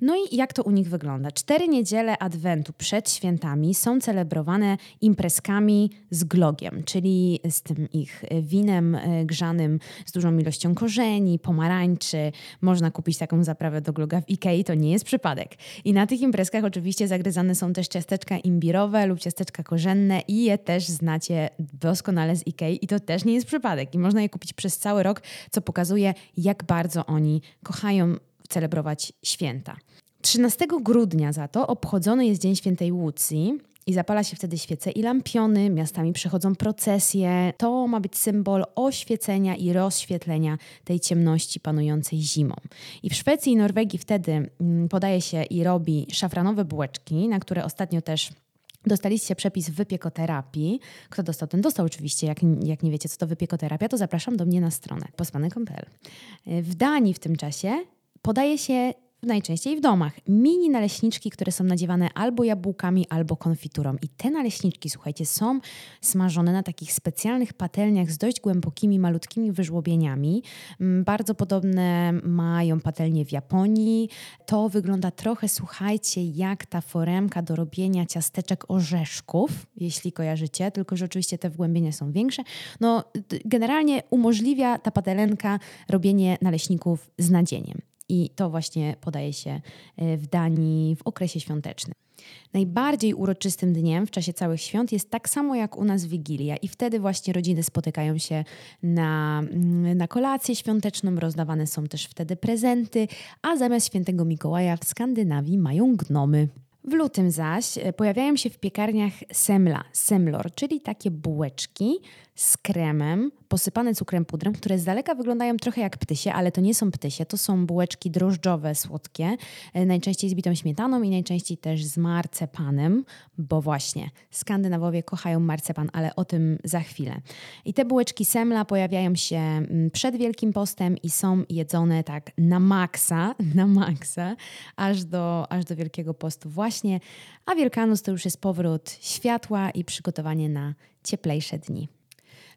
No i jak to u nich wygląda? Cztery niedziele Adwentu przed świętami są celebrowane imprezkami z glogiem, czyli z tym ich winem e, grzanym z dużą ilością korzeni, pomarańczy. Można kupić taką zaprawę do gloga w Ikei, to nie jest przypadek. I na tych imprezkach oczywiście zagryzane są też ciasteczka imbirowe lub ciasteczka korzenne i je też znacie doskonale z Ikei i to też nie jest przypadek. I można je kupić przez cały rok, co pokazuje, jak bardzo oni kochają celebrować święta. 13 grudnia za to obchodzony jest Dzień Świętej Łucji i zapala się wtedy świece i lampiony, miastami przechodzą procesje. To ma być symbol oświecenia i rozświetlenia tej ciemności panującej zimą. I w Szwecji i Norwegii wtedy mm, podaje się i robi szafranowe bułeczki, na które ostatnio też Dostaliście przepis wypiekoterapii. Kto dostał, ten dostał oczywiście. Jak, jak nie wiecie, co to wypiekoterapia, to zapraszam do mnie na stronę pospanek.pl. W Danii w tym czasie podaje się najczęściej w domach, mini naleśniczki, które są nadziewane albo jabłkami, albo konfiturą. I te naleśniczki, słuchajcie, są smażone na takich specjalnych patelniach z dość głębokimi, malutkimi wyżłobieniami. Mm, bardzo podobne mają patelnie w Japonii. To wygląda trochę, słuchajcie, jak ta foremka do robienia ciasteczek orzeszków, jeśli kojarzycie, tylko że oczywiście te wgłębienia są większe. No, generalnie umożliwia ta patelenka robienie naleśników z nadzieniem i to właśnie podaje się e, w Danii w okresie świątecznym. Najbardziej uroczystym dniem w czasie całych świąt jest tak samo jak u nas Wigilia, i wtedy właśnie rodziny spotykają się na, mm, na kolację świąteczną, rozdawane są też wtedy prezenty, a zamiast świętego Mikołaja w Skandynawii mają gnomy. W lutym zaś e, pojawiają się w piekarniach semla, semlor, czyli takie bułeczki z kremem, posypane cukrem pudrem, które z daleka wyglądają trochę jak ptysie, ale to nie są ptysie, to są bułeczki drożdżowe, słodkie, e, najczęściej z bitą śmietaną i najczęściej też z marcepanem, bo właśnie Skandynawowie kochają marcepan, ale o tym za chwilę. I te bułeczki semla pojawiają się mm, przed Wielkim Postem i są jedzone tak na maksa, na maksa, aż do, aż do Wielkiego Postu właśnie, a Wielkanus to już jest powrót światła i przygotowanie na cieplejsze dni.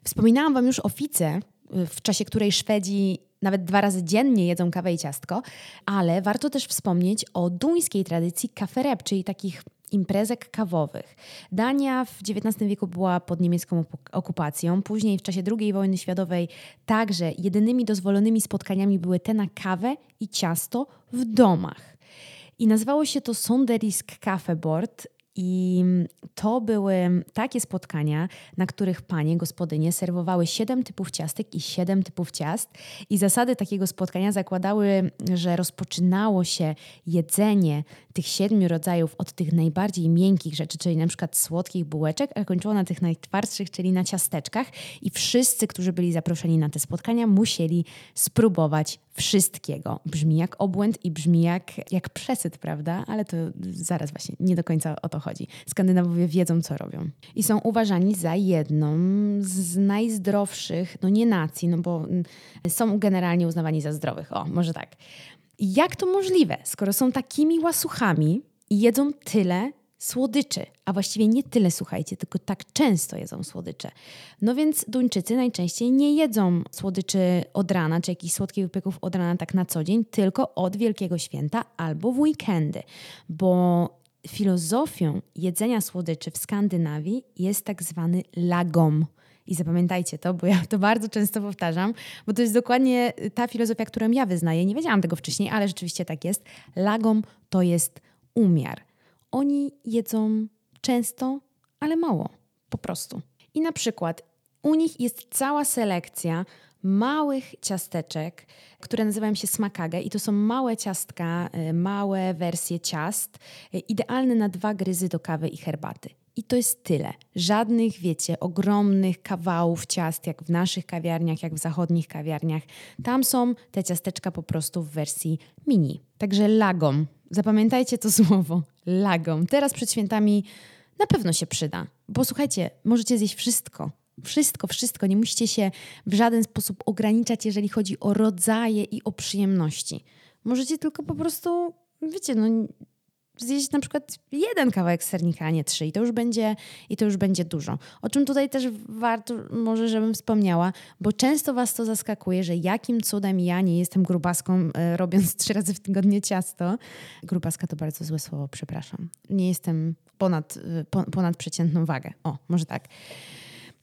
Wspominałam Wam już o fice, y, w czasie której Szwedzi nawet dwa razy dziennie jedzą kawę i ciastko, ale warto też wspomnieć o duńskiej tradycji kafereb, czyli takich imprezek kawowych. Dania w XIX wieku była pod niemiecką okupacją. Później w czasie II wojny światowej także jedynymi dozwolonymi spotkaniami były te na kawę i ciasto w domach. I nazywało się to Sonderisk Kaffeboard I to były takie spotkania, na których panie, gospodynie serwowały siedem typów ciastek i siedem typów ciast. I zasady takiego spotkania zakładały, że rozpoczynało się jedzenie tych siedmiu rodzajów od tych najbardziej miękkich rzeczy, czyli na przykład słodkich bułeczek, a kończyło na tych najtwardszych, czyli na ciasteczkach. I wszyscy, którzy byli zaproszeni na te spotkania, musieli spróbować wszystkiego. Brzmi jak obłęd i brzmi jak, jak przesyt, prawda? Ale to zaraz właśnie nie do końca o to chodzi. Skandynawowie wiedzą, co robią. I są uważani za jedną z najzdrowszych, no nie nacji, no bo mm, są generalnie uznawani za zdrowych. O, może tak. Jak to możliwe, skoro są takimi łasuchami i jedzą tyle słodyczy, a właściwie nie tyle, słuchajcie, tylko tak często jedzą słodycze. No więc Duńczycy najczęściej nie jedzą słodyczy od rana, czy jakichś słodkich wypieków od rana tak na co dzień, tylko od Wielkiego Święta albo w weekendy, bo filozofią jedzenia słodyczy w Skandynawii jest tak zwany lagom. I zapamiętajcie to, bo ja to bardzo często powtarzam, bo to jest dokładnie ta filozofia, którą ja wyznaję. Nie wiedziałam tego wcześniej, ale rzeczywiście tak jest. Lagom to jest umiar. Oni jedzą często, ale mało, po prostu. I na przykład u nich jest cała selekcja małych ciasteczek, które nazywają się smakage i to są małe ciastka, y, małe wersje ciast, y, idealne na dwa gryzy do kawy i herbaty. I to jest tyle. Żadnych, wiecie, ogromnych kawałów ciast, jak w naszych kawiarniach, jak w zachodnich kawiarniach. Tam są te ciasteczka po prostu w wersji mini. Także lagom. Zapamiętajcie to słowo. Lagom. Teraz przed świętami na pewno się przyda. Bo słuchajcie, możecie zjeść wszystko. Wszystko, wszystko. Nie musicie się w żaden sposób ograniczać, jeżeli chodzi o rodzaje i o przyjemności. Możecie tylko po prostu, wiecie, no zjeść na przykład jeden kawałek sernika, a nie trzy i to już będzie, i to już będzie dużo. O czym tutaj też warto może, żebym wspomniała, bo często was to zaskakuje, że jakim cudem ja nie jestem grubaską, e, robiąc trzy razy w tygodniu ciasto. Grubaska to bardzo złe słowo, przepraszam. Nie jestem ponad, e, ponad przeciętną wagę. O, może tak.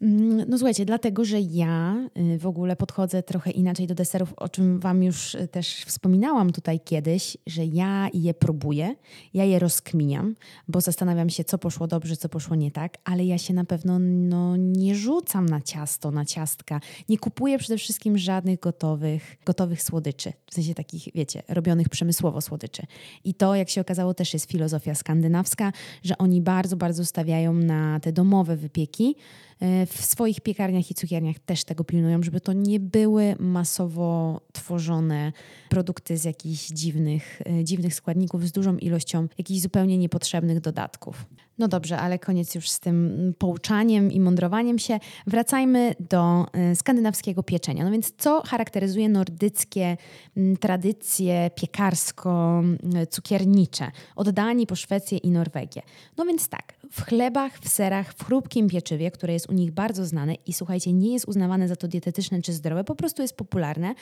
Mm, no słuchajcie, dlatego, że ja y, w ogóle podchodzę trochę inaczej do deserów, o czym Wam już y, też wspominałam tutaj kiedyś, że ja je próbuję, ja je rozkminiam, bo zastanawiam się, co poszło dobrze, co poszło nie tak, ale ja się na pewno no, nie rzucam na ciasto, na ciastka. Nie kupuję przede wszystkim żadnych gotowych, gotowych słodyczy, w sensie takich, wiecie, robionych przemysłowo słodyczy. I to, jak się okazało, też jest filozofia skandynawska, że oni bardzo, bardzo stawiają na te domowe wypieki, w swoich piekarniach i cukierniach też tego pilnują, żeby to nie były masowo tworzone produkty z jakichś dziwnych, e, dziwnych składników, z dużą ilością jakichś zupełnie niepotrzebnych dodatków. No dobrze, ale koniec już z tym pouczaniem i mądrowaniem się. Wracajmy do y, skandynawskiego pieczenia. No więc co charakteryzuje nordyckie y, tradycje piekarsko-cukiernicze od Danii po Szwecję i Norwegię? No więc tak, w chlebach, w serach, w chrupkim pieczywie, które jest u nich bardzo znane i słuchajcie, nie jest uznawane za to dietetyczne czy zdrowe, po prostu jest popularne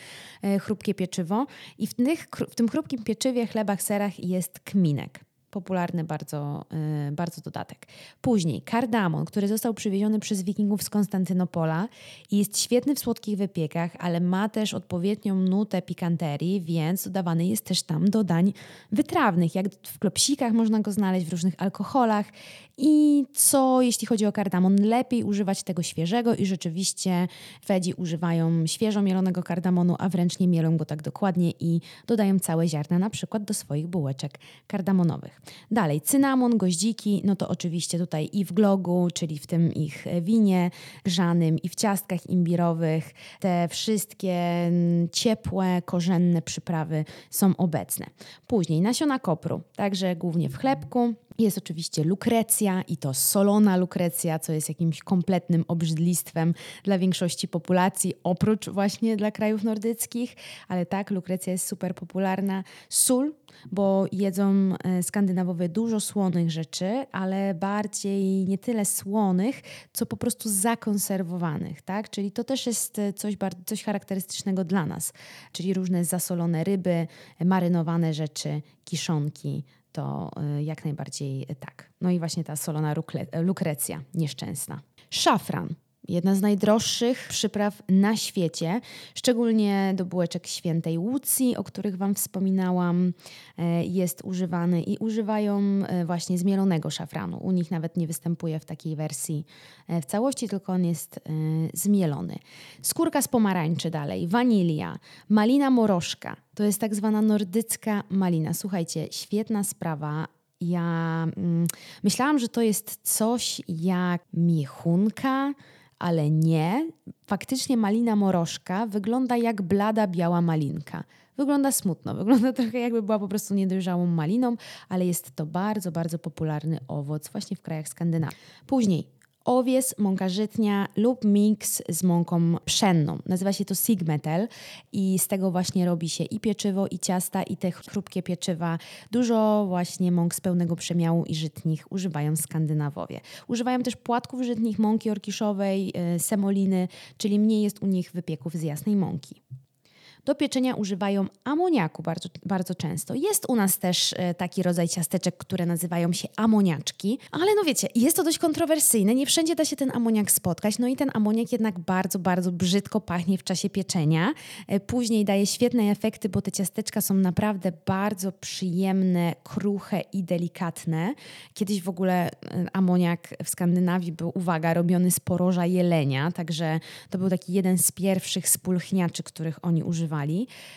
y, chrupkie pieczywo. I w, tych, w tym chrupkim pieczywie, chlebach, serach jest kminek. Popularny bardzo, yy, bardzo dodatek. Później kardamon, który został przywieziony przez wikingów z Konstantynopola i jest świetny w słodkich wypiekach, ale ma też odpowiednią nutę pikanterii, więc dodawany jest też tam do dań wytrawnych, jak w klopsikach można go znaleźć, w różnych alkoholach i co jeśli chodzi o kardamon, lepiej używać tego świeżego i rzeczywiście Szwedzi używają świeżo mielonego kardamonu, a wręcz nie mielą go tak dokładnie i dodają całe ziarna na przykład do swoich bułeczek kardamonowych. Dalej, cynamon, goździki, no to oczywiście tutaj i w glogu, czyli w tym ich winie grzanym i w ciastkach imbirowych te wszystkie mm, ciepłe, korzenne przyprawy są obecne. Później nasiona kopru, także głównie w chlebku, jest oczywiście lukrecja i to solona lukrecja, co jest jakimś kompletnym obrzydlistwem dla większości populacji, oprócz właśnie dla krajów nordyckich, ale tak, lukrecja jest super popularna. Sól, bo jedzą e, Skandynawowie dużo słonych rzeczy, ale bardziej nie tyle słonych, co po prostu zakonserwowanych, tak? Czyli to też jest e, coś, coś charakterystycznego dla nas, czyli różne zasolone ryby, marynowane rzeczy, kiszonki, to y, jak najbardziej tak. No i właśnie ta solona lukrecja nieszczęsna. Szafran. Jedna z najdroższych przypraw na świecie, szczególnie do bułeczek świętej Łucji, o których Wam wspominałam, e, jest używany i używają e, właśnie zmielonego szafranu. U nich nawet nie występuje w takiej wersji e, w całości, tylko on jest zmielony. Skórka z pomarańczy dalej, wanilia, malina morożka, to jest tak zwana nordycka malina. Słuchajcie, świetna sprawa ja mm, myślałam, że to jest coś jak miechunka, ale nie. Faktycznie malina morożka wygląda jak blada biała malinka. Wygląda smutno, wygląda trochę jakby była po prostu niedojrzałą maliną, ale jest to bardzo, bardzo popularny owoc właśnie w krajach Skandynawii. Później owies, mąka żytnia lub miks z mąką pszenną. Nazywa się to sigmetel i z tego właśnie robi się i pieczywo, i ciasta, i te chrupkie pieczywa. Dużo właśnie mąk z pełnego przemiału i żytnich używają Skandynawowie. Używają też płatków żytnich, mąki orkiszowej, e, semoliny, czyli mniej jest u nich wypieków z jasnej mąki. Do pieczenia używają amoniaku bardzo, bardzo często. Jest u nas też e, taki rodzaj ciasteczek, które nazywają się amoniaczki, ale no wiecie, jest to dość kontrowersyjne. Nie wszędzie da się ten amoniak spotkać, no i ten amoniak jednak bardzo, bardzo brzydko pachnie w czasie pieczenia. E, później daje świetne efekty, bo te ciasteczka są naprawdę bardzo przyjemne, kruche i delikatne. Kiedyś w ogóle e, amoniak w Skandynawii był, uwaga, robiony z poroża jelenia, także to był taki jeden z pierwszych spulchniaczy, których oni używali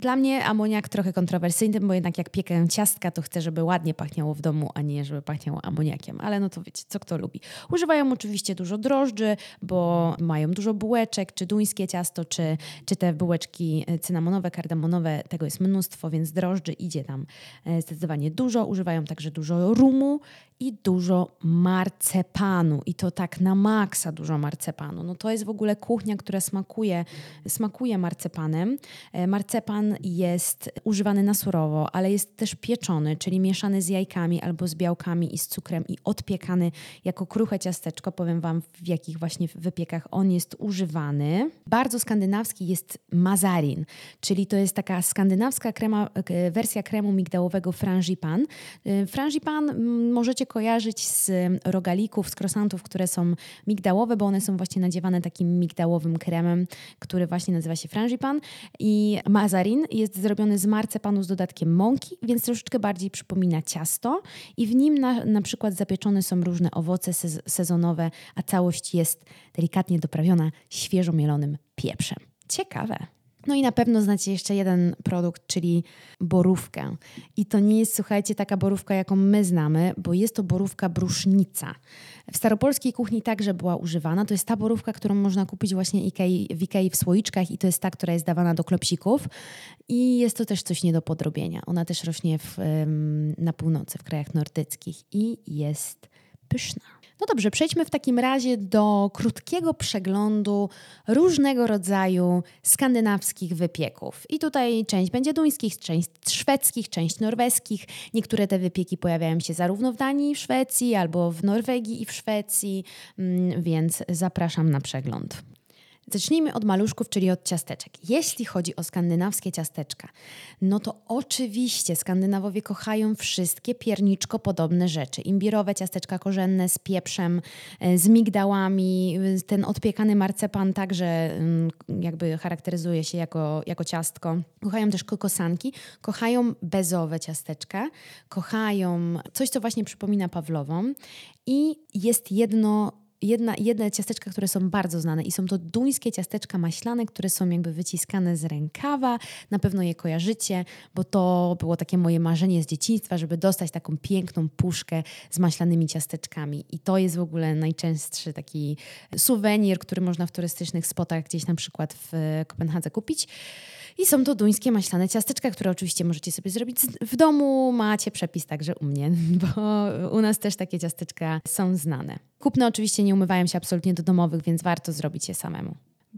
dla mnie amoniak trochę kontrowersyjny, bo jednak jak piekę ciastka, to chcę, żeby ładnie pachniało w domu, a nie żeby pachniało amoniakiem. Ale no to wiecie, co kto lubi. Używają oczywiście dużo drożdży, bo mają dużo bułeczek, czy duńskie ciasto, czy, czy te bułeczki cynamonowe, kardamonowe. Tego jest mnóstwo, więc drożdży idzie tam e, zdecydowanie dużo. Używają także dużo rumu i dużo marcepanu. I to tak na maksa dużo marcepanu. No to jest w ogóle kuchnia, która smakuje, smakuje marcepanem. E, marcepan jest używany na surowo, ale jest też pieczony, czyli mieszany z jajkami albo z białkami i z cukrem i odpiekany jako kruche ciasteczko. Powiem Wam, w jakich właśnie wypiekach on jest używany. Bardzo skandynawski jest mazarin, czyli to jest taka skandynawska krema, e, wersja kremu migdałowego frangipan. E, frangipan możecie kojarzyć z rogalików, z krosantów, które są migdałowe, bo one są właśnie nadziewane takim migdałowym kremem, który właśnie nazywa się frangipan i mazarin jest zrobiony z marcepanu z dodatkiem mąki, więc troszeczkę bardziej przypomina ciasto i w nim na, na przykład zapieczone są różne owoce sezonowe, a całość jest delikatnie doprawiona świeżo mielonym pieprzem. Ciekawe. No i na pewno znacie jeszcze jeden produkt, czyli borówkę. I to nie jest, słuchajcie, taka borówka, jaką my znamy, bo jest to borówka brusznica. W staropolskiej kuchni także była używana. To jest ta borówka, którą można kupić właśnie Ikei, w Ikei w słoiczkach i to jest ta, która jest dawana do klopsików. I jest to też coś nie do podrobienia. Ona też rośnie w, na północy, w krajach nordyckich i jest pyszna. No dobrze, przejdźmy w takim razie do krótkiego przeglądu różnego rodzaju skandynawskich wypieków. I tutaj część będzie duńskich, część szwedzkich, część norweskich. Niektóre te wypieki pojawiają się zarówno w Danii i w Szwecji, albo w Norwegii i w Szwecji, mm, więc zapraszam na przegląd. Zacznijmy od maluszków, czyli od ciasteczek. Jeśli chodzi o skandynawskie ciasteczka, no to oczywiście Skandynawowie kochają wszystkie pierniczko podobne rzeczy. Imbirowe ciasteczka korzenne z pieprzem, e, z migdałami, ten odpiekany marcepan także mm, jakby charakteryzuje się jako, jako ciastko. Kochają też kokosanki, kochają bezowe ciasteczka, kochają coś, co właśnie przypomina Pawlową i jest jedno jedna, jedne ciasteczka, które są bardzo znane i są to duńskie ciasteczka maślane, które są jakby wyciskane z rękawa. Na pewno je kojarzycie, bo to było takie moje marzenie z dzieciństwa, żeby dostać taką piękną puszkę z maślanymi ciasteczkami. I to jest w ogóle najczęstszy taki suwenir, który można w turystycznych spotach gdzieś na przykład w Kopenhadze kupić. I są to duńskie maślane ciasteczka, które oczywiście możecie sobie zrobić w domu. Macie przepis także u mnie, bo u nas też takie ciasteczka są znane. Kupne oczywiście nie umywają się absolutnie do domowych, więc warto zrobić je samemu.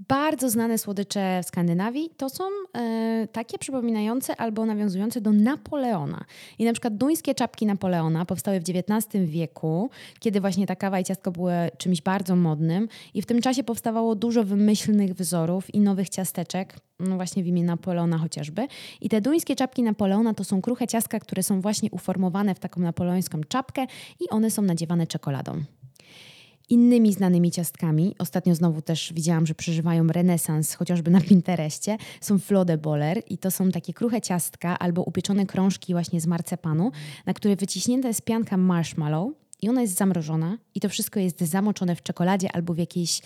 Bardzo znane słodycze w Skandynawii to są e, takie przypominające albo nawiązujące do Napoleona. I na przykład duńskie czapki Napoleona powstały w XIX wieku, kiedy właśnie ta kawa i ciastko były czymś bardzo modnym i w tym czasie powstawało dużo wymyślnych wzorów i nowych ciasteczek, no właśnie w imię Napoleona chociażby. I te duńskie czapki Napoleona to są kruche ciastka, które są właśnie uformowane w taką napoleońską czapkę i one są nadziewane czekoladą. Innymi znanymi ciastkami, ostatnio znowu też widziałam, że przeżywają renesans, chociażby na Pinterestie, są flodeboller i to są takie kruche ciastka albo upieczone krążki właśnie z marcepanu, na które wyciśnięta jest pianka marshmallow i ona jest zamrożona i to wszystko jest zamoczone w czekoladzie albo w jakiejś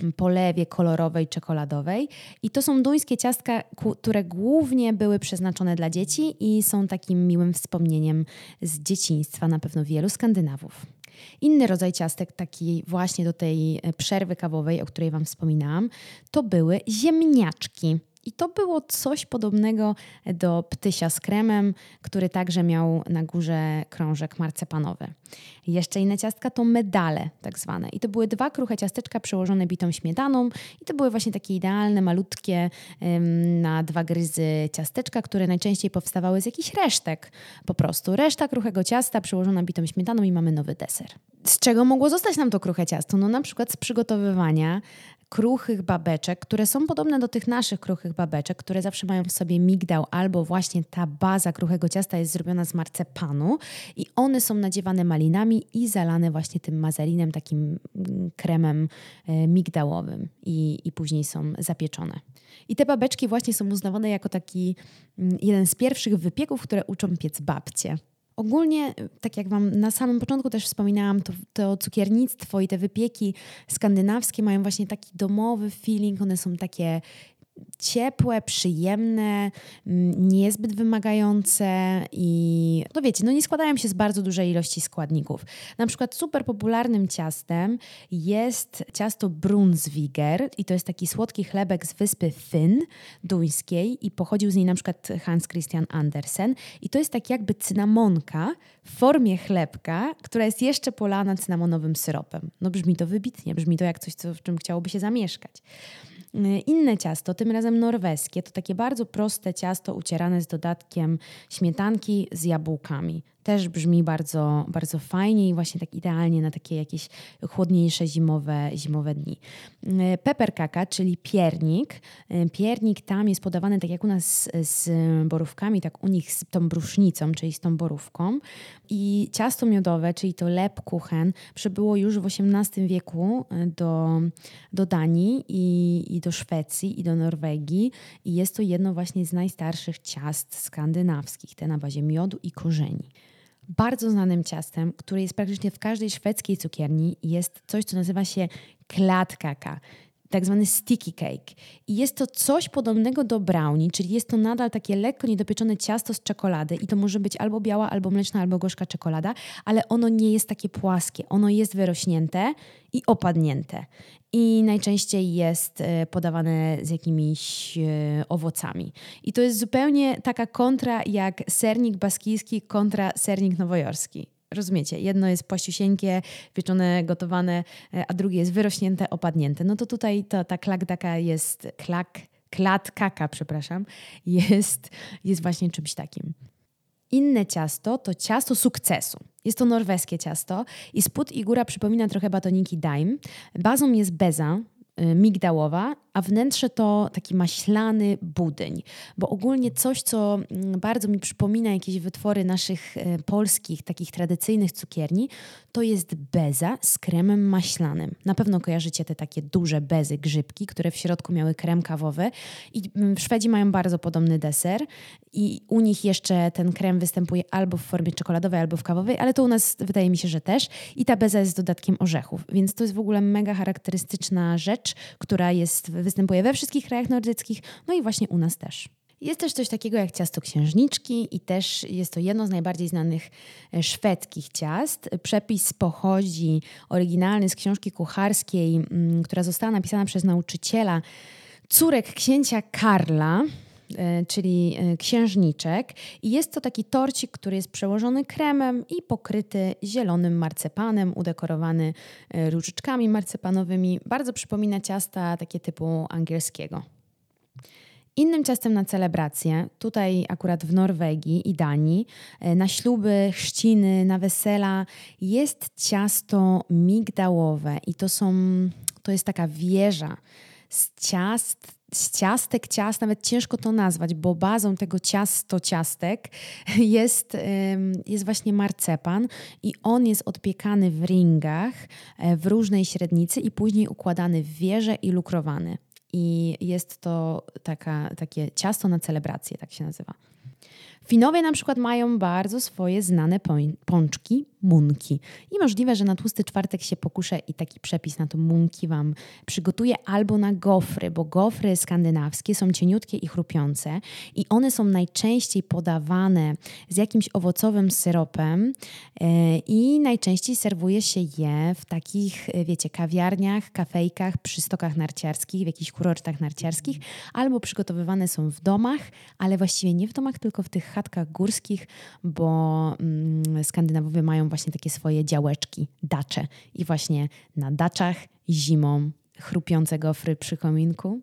mm, polewie kolorowej, czekoladowej. I to są duńskie ciastka, które głównie były przeznaczone dla dzieci i są takim miłym wspomnieniem z dzieciństwa na pewno wielu Skandynawów. Inny rodzaj ciastek, taki właśnie do tej e, przerwy kawowej, o której Wam wspominałam, to były ziemniaczki. I to było coś podobnego do ptysia z kremem, który także miał na górze krążek marcepanowy. Jeszcze inne ciastka to medale tak zwane. I to były dwa kruche ciasteczka przełożone bitą śmietaną i to były właśnie takie idealne, malutkie na dwa gryzy ciasteczka, które najczęściej powstawały z jakichś resztek po prostu. Reszta kruchego ciasta przełożona bitą śmietaną i mamy nowy deser. Z czego mogło zostać nam to kruche ciasto? No na przykład z przygotowywania kruchych babeczek, które są podobne do tych naszych kruchych babeczek, które zawsze mają w sobie migdał albo właśnie ta baza kruchego ciasta jest zrobiona z marcepanu i one są nadziewane malinami i zalane właśnie tym mazalinem, takim mm, kremem e, migdałowym i, i później są zapieczone. I te babeczki właśnie są uznawane jako taki mm, jeden z pierwszych wypieków, które uczą piec babcie. Ogólnie, tak jak Wam na samym początku też wspominałam, to, to cukiernictwo i te wypieki skandynawskie mają właśnie taki domowy feeling, one są takie ciepłe, przyjemne, mm, niezbyt wymagające i no wiecie, no nie składają się z bardzo dużej ilości składników. Na przykład super popularnym ciastem jest ciasto Brunswiger i to jest taki słodki chlebek z wyspy Fyn duńskiej i pochodził z niej na przykład Hans Christian Andersen i to jest tak jakby cynamonka w formie chlebka, która jest jeszcze polana cynamonowym syropem. No brzmi to wybitnie, brzmi to jak coś, co, w czym chciałoby się zamieszkać. Y, inne ciasto, tym razem norweskie, to takie bardzo proste ciasto ucierane z dodatkiem śmietanki z jabłkami też brzmi bardzo, bardzo fajnie i właśnie tak idealnie na takie jakieś chłodniejsze zimowe, zimowe dni. E, Pepper kaka, czyli piernik. E, piernik tam jest podawany tak jak u nas z borówkami, tak u nich z tą brusznicą, czyli z tą borówką. I ciasto miodowe, czyli to lepkuchen, przybyło już w XVIII wieku e, do, do Danii i, i do Szwecji i do Norwegii. I jest to jedno właśnie z najstarszych ciast skandynawskich, te na bazie miodu i korzeni. Bardzo znanym ciastem, które jest praktycznie w każdej szwedzkiej cukierni, jest coś, co nazywa się klatkaka, tak zwany sticky cake. I jest to coś podobnego do brownie, czyli jest to nadal takie lekko niedopieczone ciasto z czekolady i to może być albo biała, albo mleczna, albo gorzka czekolada, ale ono nie jest takie płaskie. Ono jest wyrośnięte i opadnięte. I najczęściej jest e, podawane z jakimiś e, owocami. I to jest zupełnie taka kontra jak sernik baskijski kontra sernik nowojorski. Rozumiecie? Jedno jest płaściusieńkie, pieczone, gotowane, e, a drugie jest wyrośnięte, opadnięte. No to tutaj ta, ta klakdaka jest, klak, klatkaka, przepraszam, jest, jest właśnie czymś takim. Inne ciasto to ciasto sukcesu. Jest to norweskie ciasto i spód i góra przypomina trochę batoniki Daim. Bazą jest beza, migdałowa, a wnętrze to taki maślany budyń. Bo ogólnie coś, co mm, bardzo mi przypomina jakieś wytwory naszych y, polskich, takich tradycyjnych cukierni, to jest beza z kremem maślanym. Na pewno kojarzycie te takie duże bezy, grzybki, które w środku miały krem kawowy. I mm, Szwedzi mają bardzo podobny deser i u nich jeszcze ten krem występuje albo w formie czekoladowej, albo w kawowej, ale to u nas wydaje mi się, że też. I ta beza jest z dodatkiem orzechów, więc to jest w ogóle mega charakterystyczna rzecz, która jest, występuje we wszystkich krajach nordyckich, no i właśnie u nas też. Jest też coś takiego jak ciasto księżniczki i też jest to jedno z najbardziej znanych e, szwedzkich ciast. Przepis pochodzi oryginalny z książki kucharskiej, mm, która została napisana przez nauczyciela córek księcia Karla, czyli e, księżniczek. I jest to taki torcik, który jest przełożony kremem i pokryty zielonym marcepanem, udekorowany e, różyczkami marcepanowymi. Bardzo przypomina ciasta takie typu angielskiego. Innym ciastem na celebrację, tutaj akurat w Norwegii i Danii, na śluby, chrzciny, na wesela, jest ciasto migdałowe i to są, to jest taka wieża z ciast z ciastek, ciast, nawet ciężko to nazwać, bo bazą tego ciasto ciastek jest, jest właśnie marcepan i on jest odpiekany w ringach e, w różnej średnicy i później układany w wieże i lukrowany. I jest to taka, takie ciasto na celebrację, tak się nazywa. Finowie na przykład mają bardzo swoje znane pączki, munki. I możliwe, że na tłusty czwartek się pokuszę i taki przepis na to munki Wam przygotuję, albo na gofry, bo gofry skandynawskie są cieniutkie i chrupiące i one są najczęściej podawane z jakimś owocowym syropem e, i najczęściej serwuje się je w takich, e, wiecie, kawiarniach, kafejkach, przy stokach narciarskich, w jakichś kurortach narciarskich, albo przygotowywane są w domach, ale właściwie nie w domach, tylko w tych chatkach górskich, bo mm, Skandynawowie mają właśnie takie swoje działeczki, dacze. I właśnie na daczach zimą chrupiące gofry przy kominku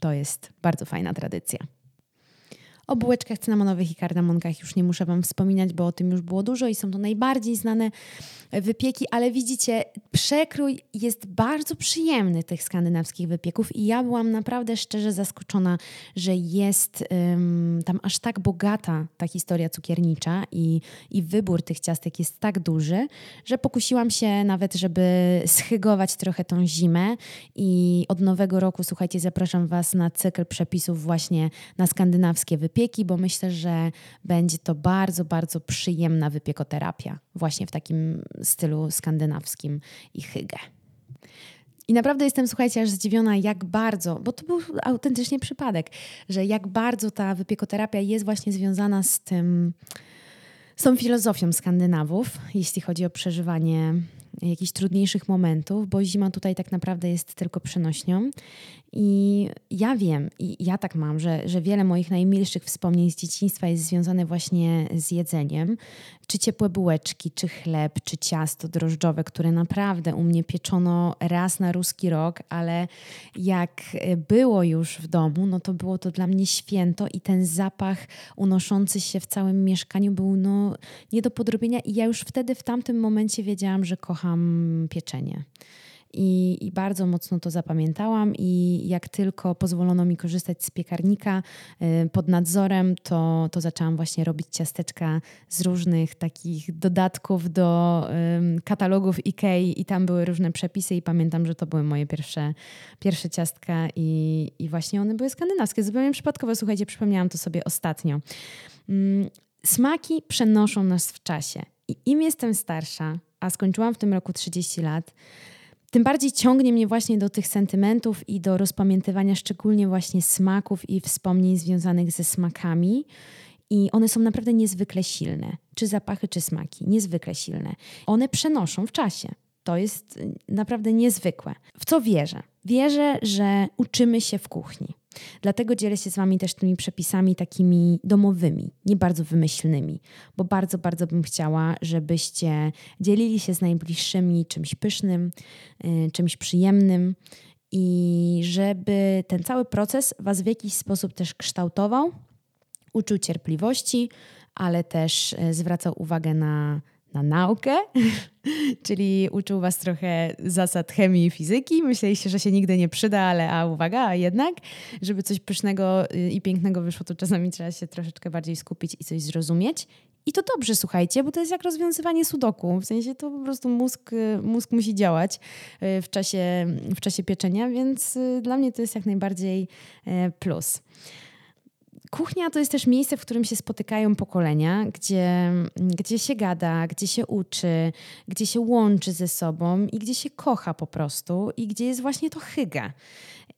to jest bardzo fajna tradycja. O bułeczkach cynamonowych i kardamonkach już nie muszę Wam wspominać, bo o tym już było dużo i są to najbardziej znane wypieki, ale widzicie, przekrój jest bardzo przyjemny tych skandynawskich wypieków i ja byłam naprawdę szczerze zaskoczona, że jest um, tam aż tak bogata ta historia cukiernicza i, i wybór tych ciastek jest tak duży, że pokusiłam się nawet, żeby schygować trochę tą zimę i od nowego roku, słuchajcie, zapraszam Was na cykl przepisów właśnie na skandynawskie wypieki, bo myślę, że będzie to bardzo, bardzo przyjemna wypiekoterapia właśnie w takim stylu skandynawskim i hygge. I naprawdę jestem, słuchajcie, aż zdziwiona, jak bardzo, bo to był autentycznie przypadek, że jak bardzo ta wypiekoterapia jest właśnie związana z tym, z tą filozofią Skandynawów, jeśli chodzi o przeżywanie jakichś trudniejszych momentów, bo zima tutaj tak naprawdę jest tylko przenośnią. I ja wiem, i ja tak mam, że, że wiele moich najmilszych wspomnień z dzieciństwa jest związane właśnie z jedzeniem. Czy ciepłe bułeczki, czy chleb, czy ciasto drożdżowe, które naprawdę u mnie pieczono raz na ruski rok, ale jak było już w domu, no to było to dla mnie święto i ten zapach unoszący się w całym mieszkaniu był no, nie do podrobienia i ja już wtedy w tamtym momencie wiedziałam, że kocham pieczenie. I, I, bardzo mocno to zapamiętałam, i jak tylko pozwolono mi korzystać z piekarnika y, pod nadzorem, to, to zaczęłam właśnie robić ciasteczka z różnych takich dodatków do katalogów IKEA, i tam były różne przepisy, i pamiętam, że to były moje pierwsze, pierwsze ciastka, i, i właśnie one były skandynawskie. Zupełnie przypadkowo, słuchajcie, przypomniałam to sobie ostatnio. Mm, smaki przenoszą nas w czasie. I im jestem starsza, a skończyłam w tym roku 30 lat, tym bardziej ciągnie mnie właśnie do tych sentymentów i do rozpamiętywania szczególnie właśnie smaków i wspomnień związanych ze smakami. I one są naprawdę niezwykle silne. Czy zapachy, czy smaki. Niezwykle silne. One przenoszą w czasie. To jest y, naprawdę niezwykłe. W co wierzę? Wierzę, że uczymy się w kuchni. Dlatego dzielę się z Wami też tymi przepisami takimi domowymi, nie bardzo wymyślnymi, bo bardzo, bardzo bym chciała, żebyście dzielili się z najbliższymi czymś pysznym, y, czymś przyjemnym i żeby ten cały proces Was w jakiś sposób też kształtował, uczył cierpliwości, ale też y, zwracał uwagę na na naukę, czyli uczył Was trochę zasad chemii i fizyki. Myśleliście, że się nigdy nie przyda, ale a uwaga, a jednak, żeby coś pysznego y, i pięknego wyszło, to czasami trzeba się troszeczkę bardziej skupić i coś zrozumieć. I to dobrze, słuchajcie, bo to jest jak rozwiązywanie sudoku. W sensie to po prostu mózg, y, mózg musi działać y, w czasie, w czasie pieczenia, więc dla mnie to jest jak najbardziej plus. Kuchnia to jest też miejsce, w którym się spotykają pokolenia, gdzie, gdzie się gada, gdzie się uczy, gdzie się łączy ze sobą i gdzie się kocha po prostu i gdzie jest właśnie to hyga.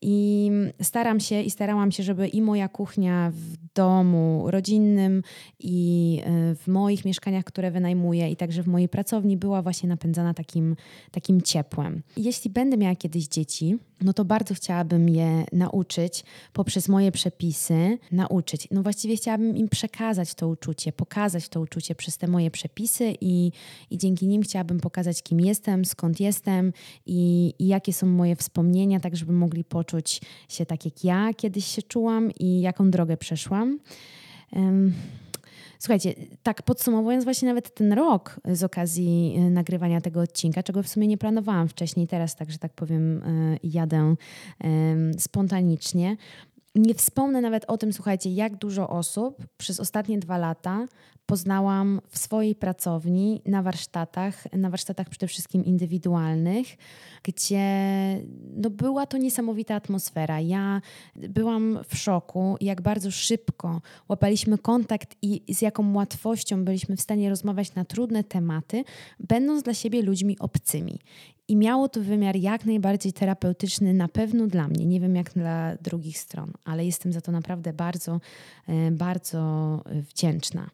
I staram się i starałam się, żeby i moja kuchnia w domu rodzinnym, i e, w moich mieszkaniach, które wynajmuję, i także w mojej pracowni była właśnie napędzana takim, takim ciepłem. jeśli będę miała kiedyś dzieci, no to bardzo chciałabym je nauczyć poprzez moje przepisy, nauczyć. No właściwie chciałabym im przekazać to uczucie, pokazać to uczucie przez te moje przepisy i, i dzięki nim chciałabym pokazać, kim jestem, skąd jestem i, i jakie są moje wspomnienia, tak żeby mogli poczuć się tak, jak ja kiedyś się czułam i jaką drogę przeszłam. Um, Słuchajcie, tak podsumowując właśnie nawet ten rok z okazji y, nagrywania tego odcinka, czego w sumie nie planowałam wcześniej, teraz tak, że tak powiem, y, jadę spontanicznie. Nie wspomnę nawet o tym, słuchajcie, jak dużo osób przez ostatnie dwa lata poznałam w swojej pracowni, na warsztatach, na warsztatach przede wszystkim indywidualnych, gdzie no była to niesamowita atmosfera. Ja byłam w szoku, jak bardzo szybko łapaliśmy kontakt i z jaką łatwością byliśmy w stanie rozmawiać na trudne tematy, będąc dla siebie ludźmi obcymi. I miało to wymiar jak najbardziej terapeutyczny, na pewno dla mnie. Nie wiem jak dla drugich stron, ale jestem za to naprawdę bardzo, e, bardzo wdzięczna.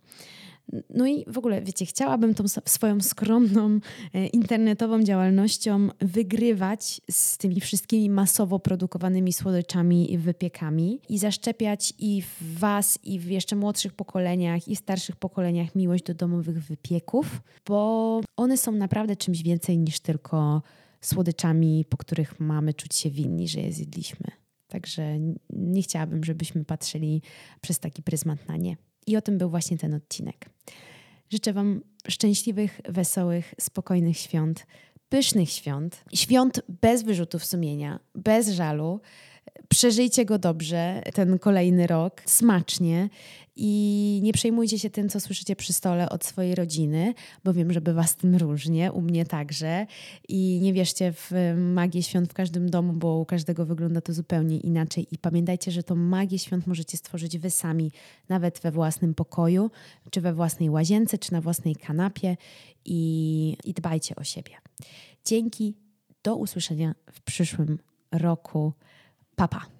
No i w ogóle, wiecie, chciałabym tą swoją skromną e, internetową działalnością wygrywać z tymi wszystkimi masowo produkowanymi słodyczami i wypiekami i zaszczepiać i w Was, i w jeszcze młodszych pokoleniach, i starszych pokoleniach miłość do domowych wypieków, bo one są naprawdę czymś więcej niż tylko słodyczami, po których mamy czuć się winni, że je zjedliśmy. Także nie chciałabym, żebyśmy patrzyli przez taki pryzmat na nie. I o tym był właśnie ten odcinek. Życzę Wam szczęśliwych, wesołych, spokojnych świąt, pysznych świąt, świąt bez wyrzutów sumienia, bez żalu. Przeżyjcie go dobrze, ten kolejny rok, smacznie i nie przejmujcie się tym, co słyszycie przy stole od swojej rodziny, bo wiem, że bywa z tym różnie, u mnie także. I nie wierzcie w magię świąt w każdym domu, bo u każdego wygląda to zupełnie inaczej. I pamiętajcie, że tą magię świąt możecie stworzyć wy sami, nawet we własnym pokoju, czy we własnej łazience, czy na własnej kanapie. I, i dbajcie o siebie. Dzięki. Do usłyszenia w przyszłym roku. Papa.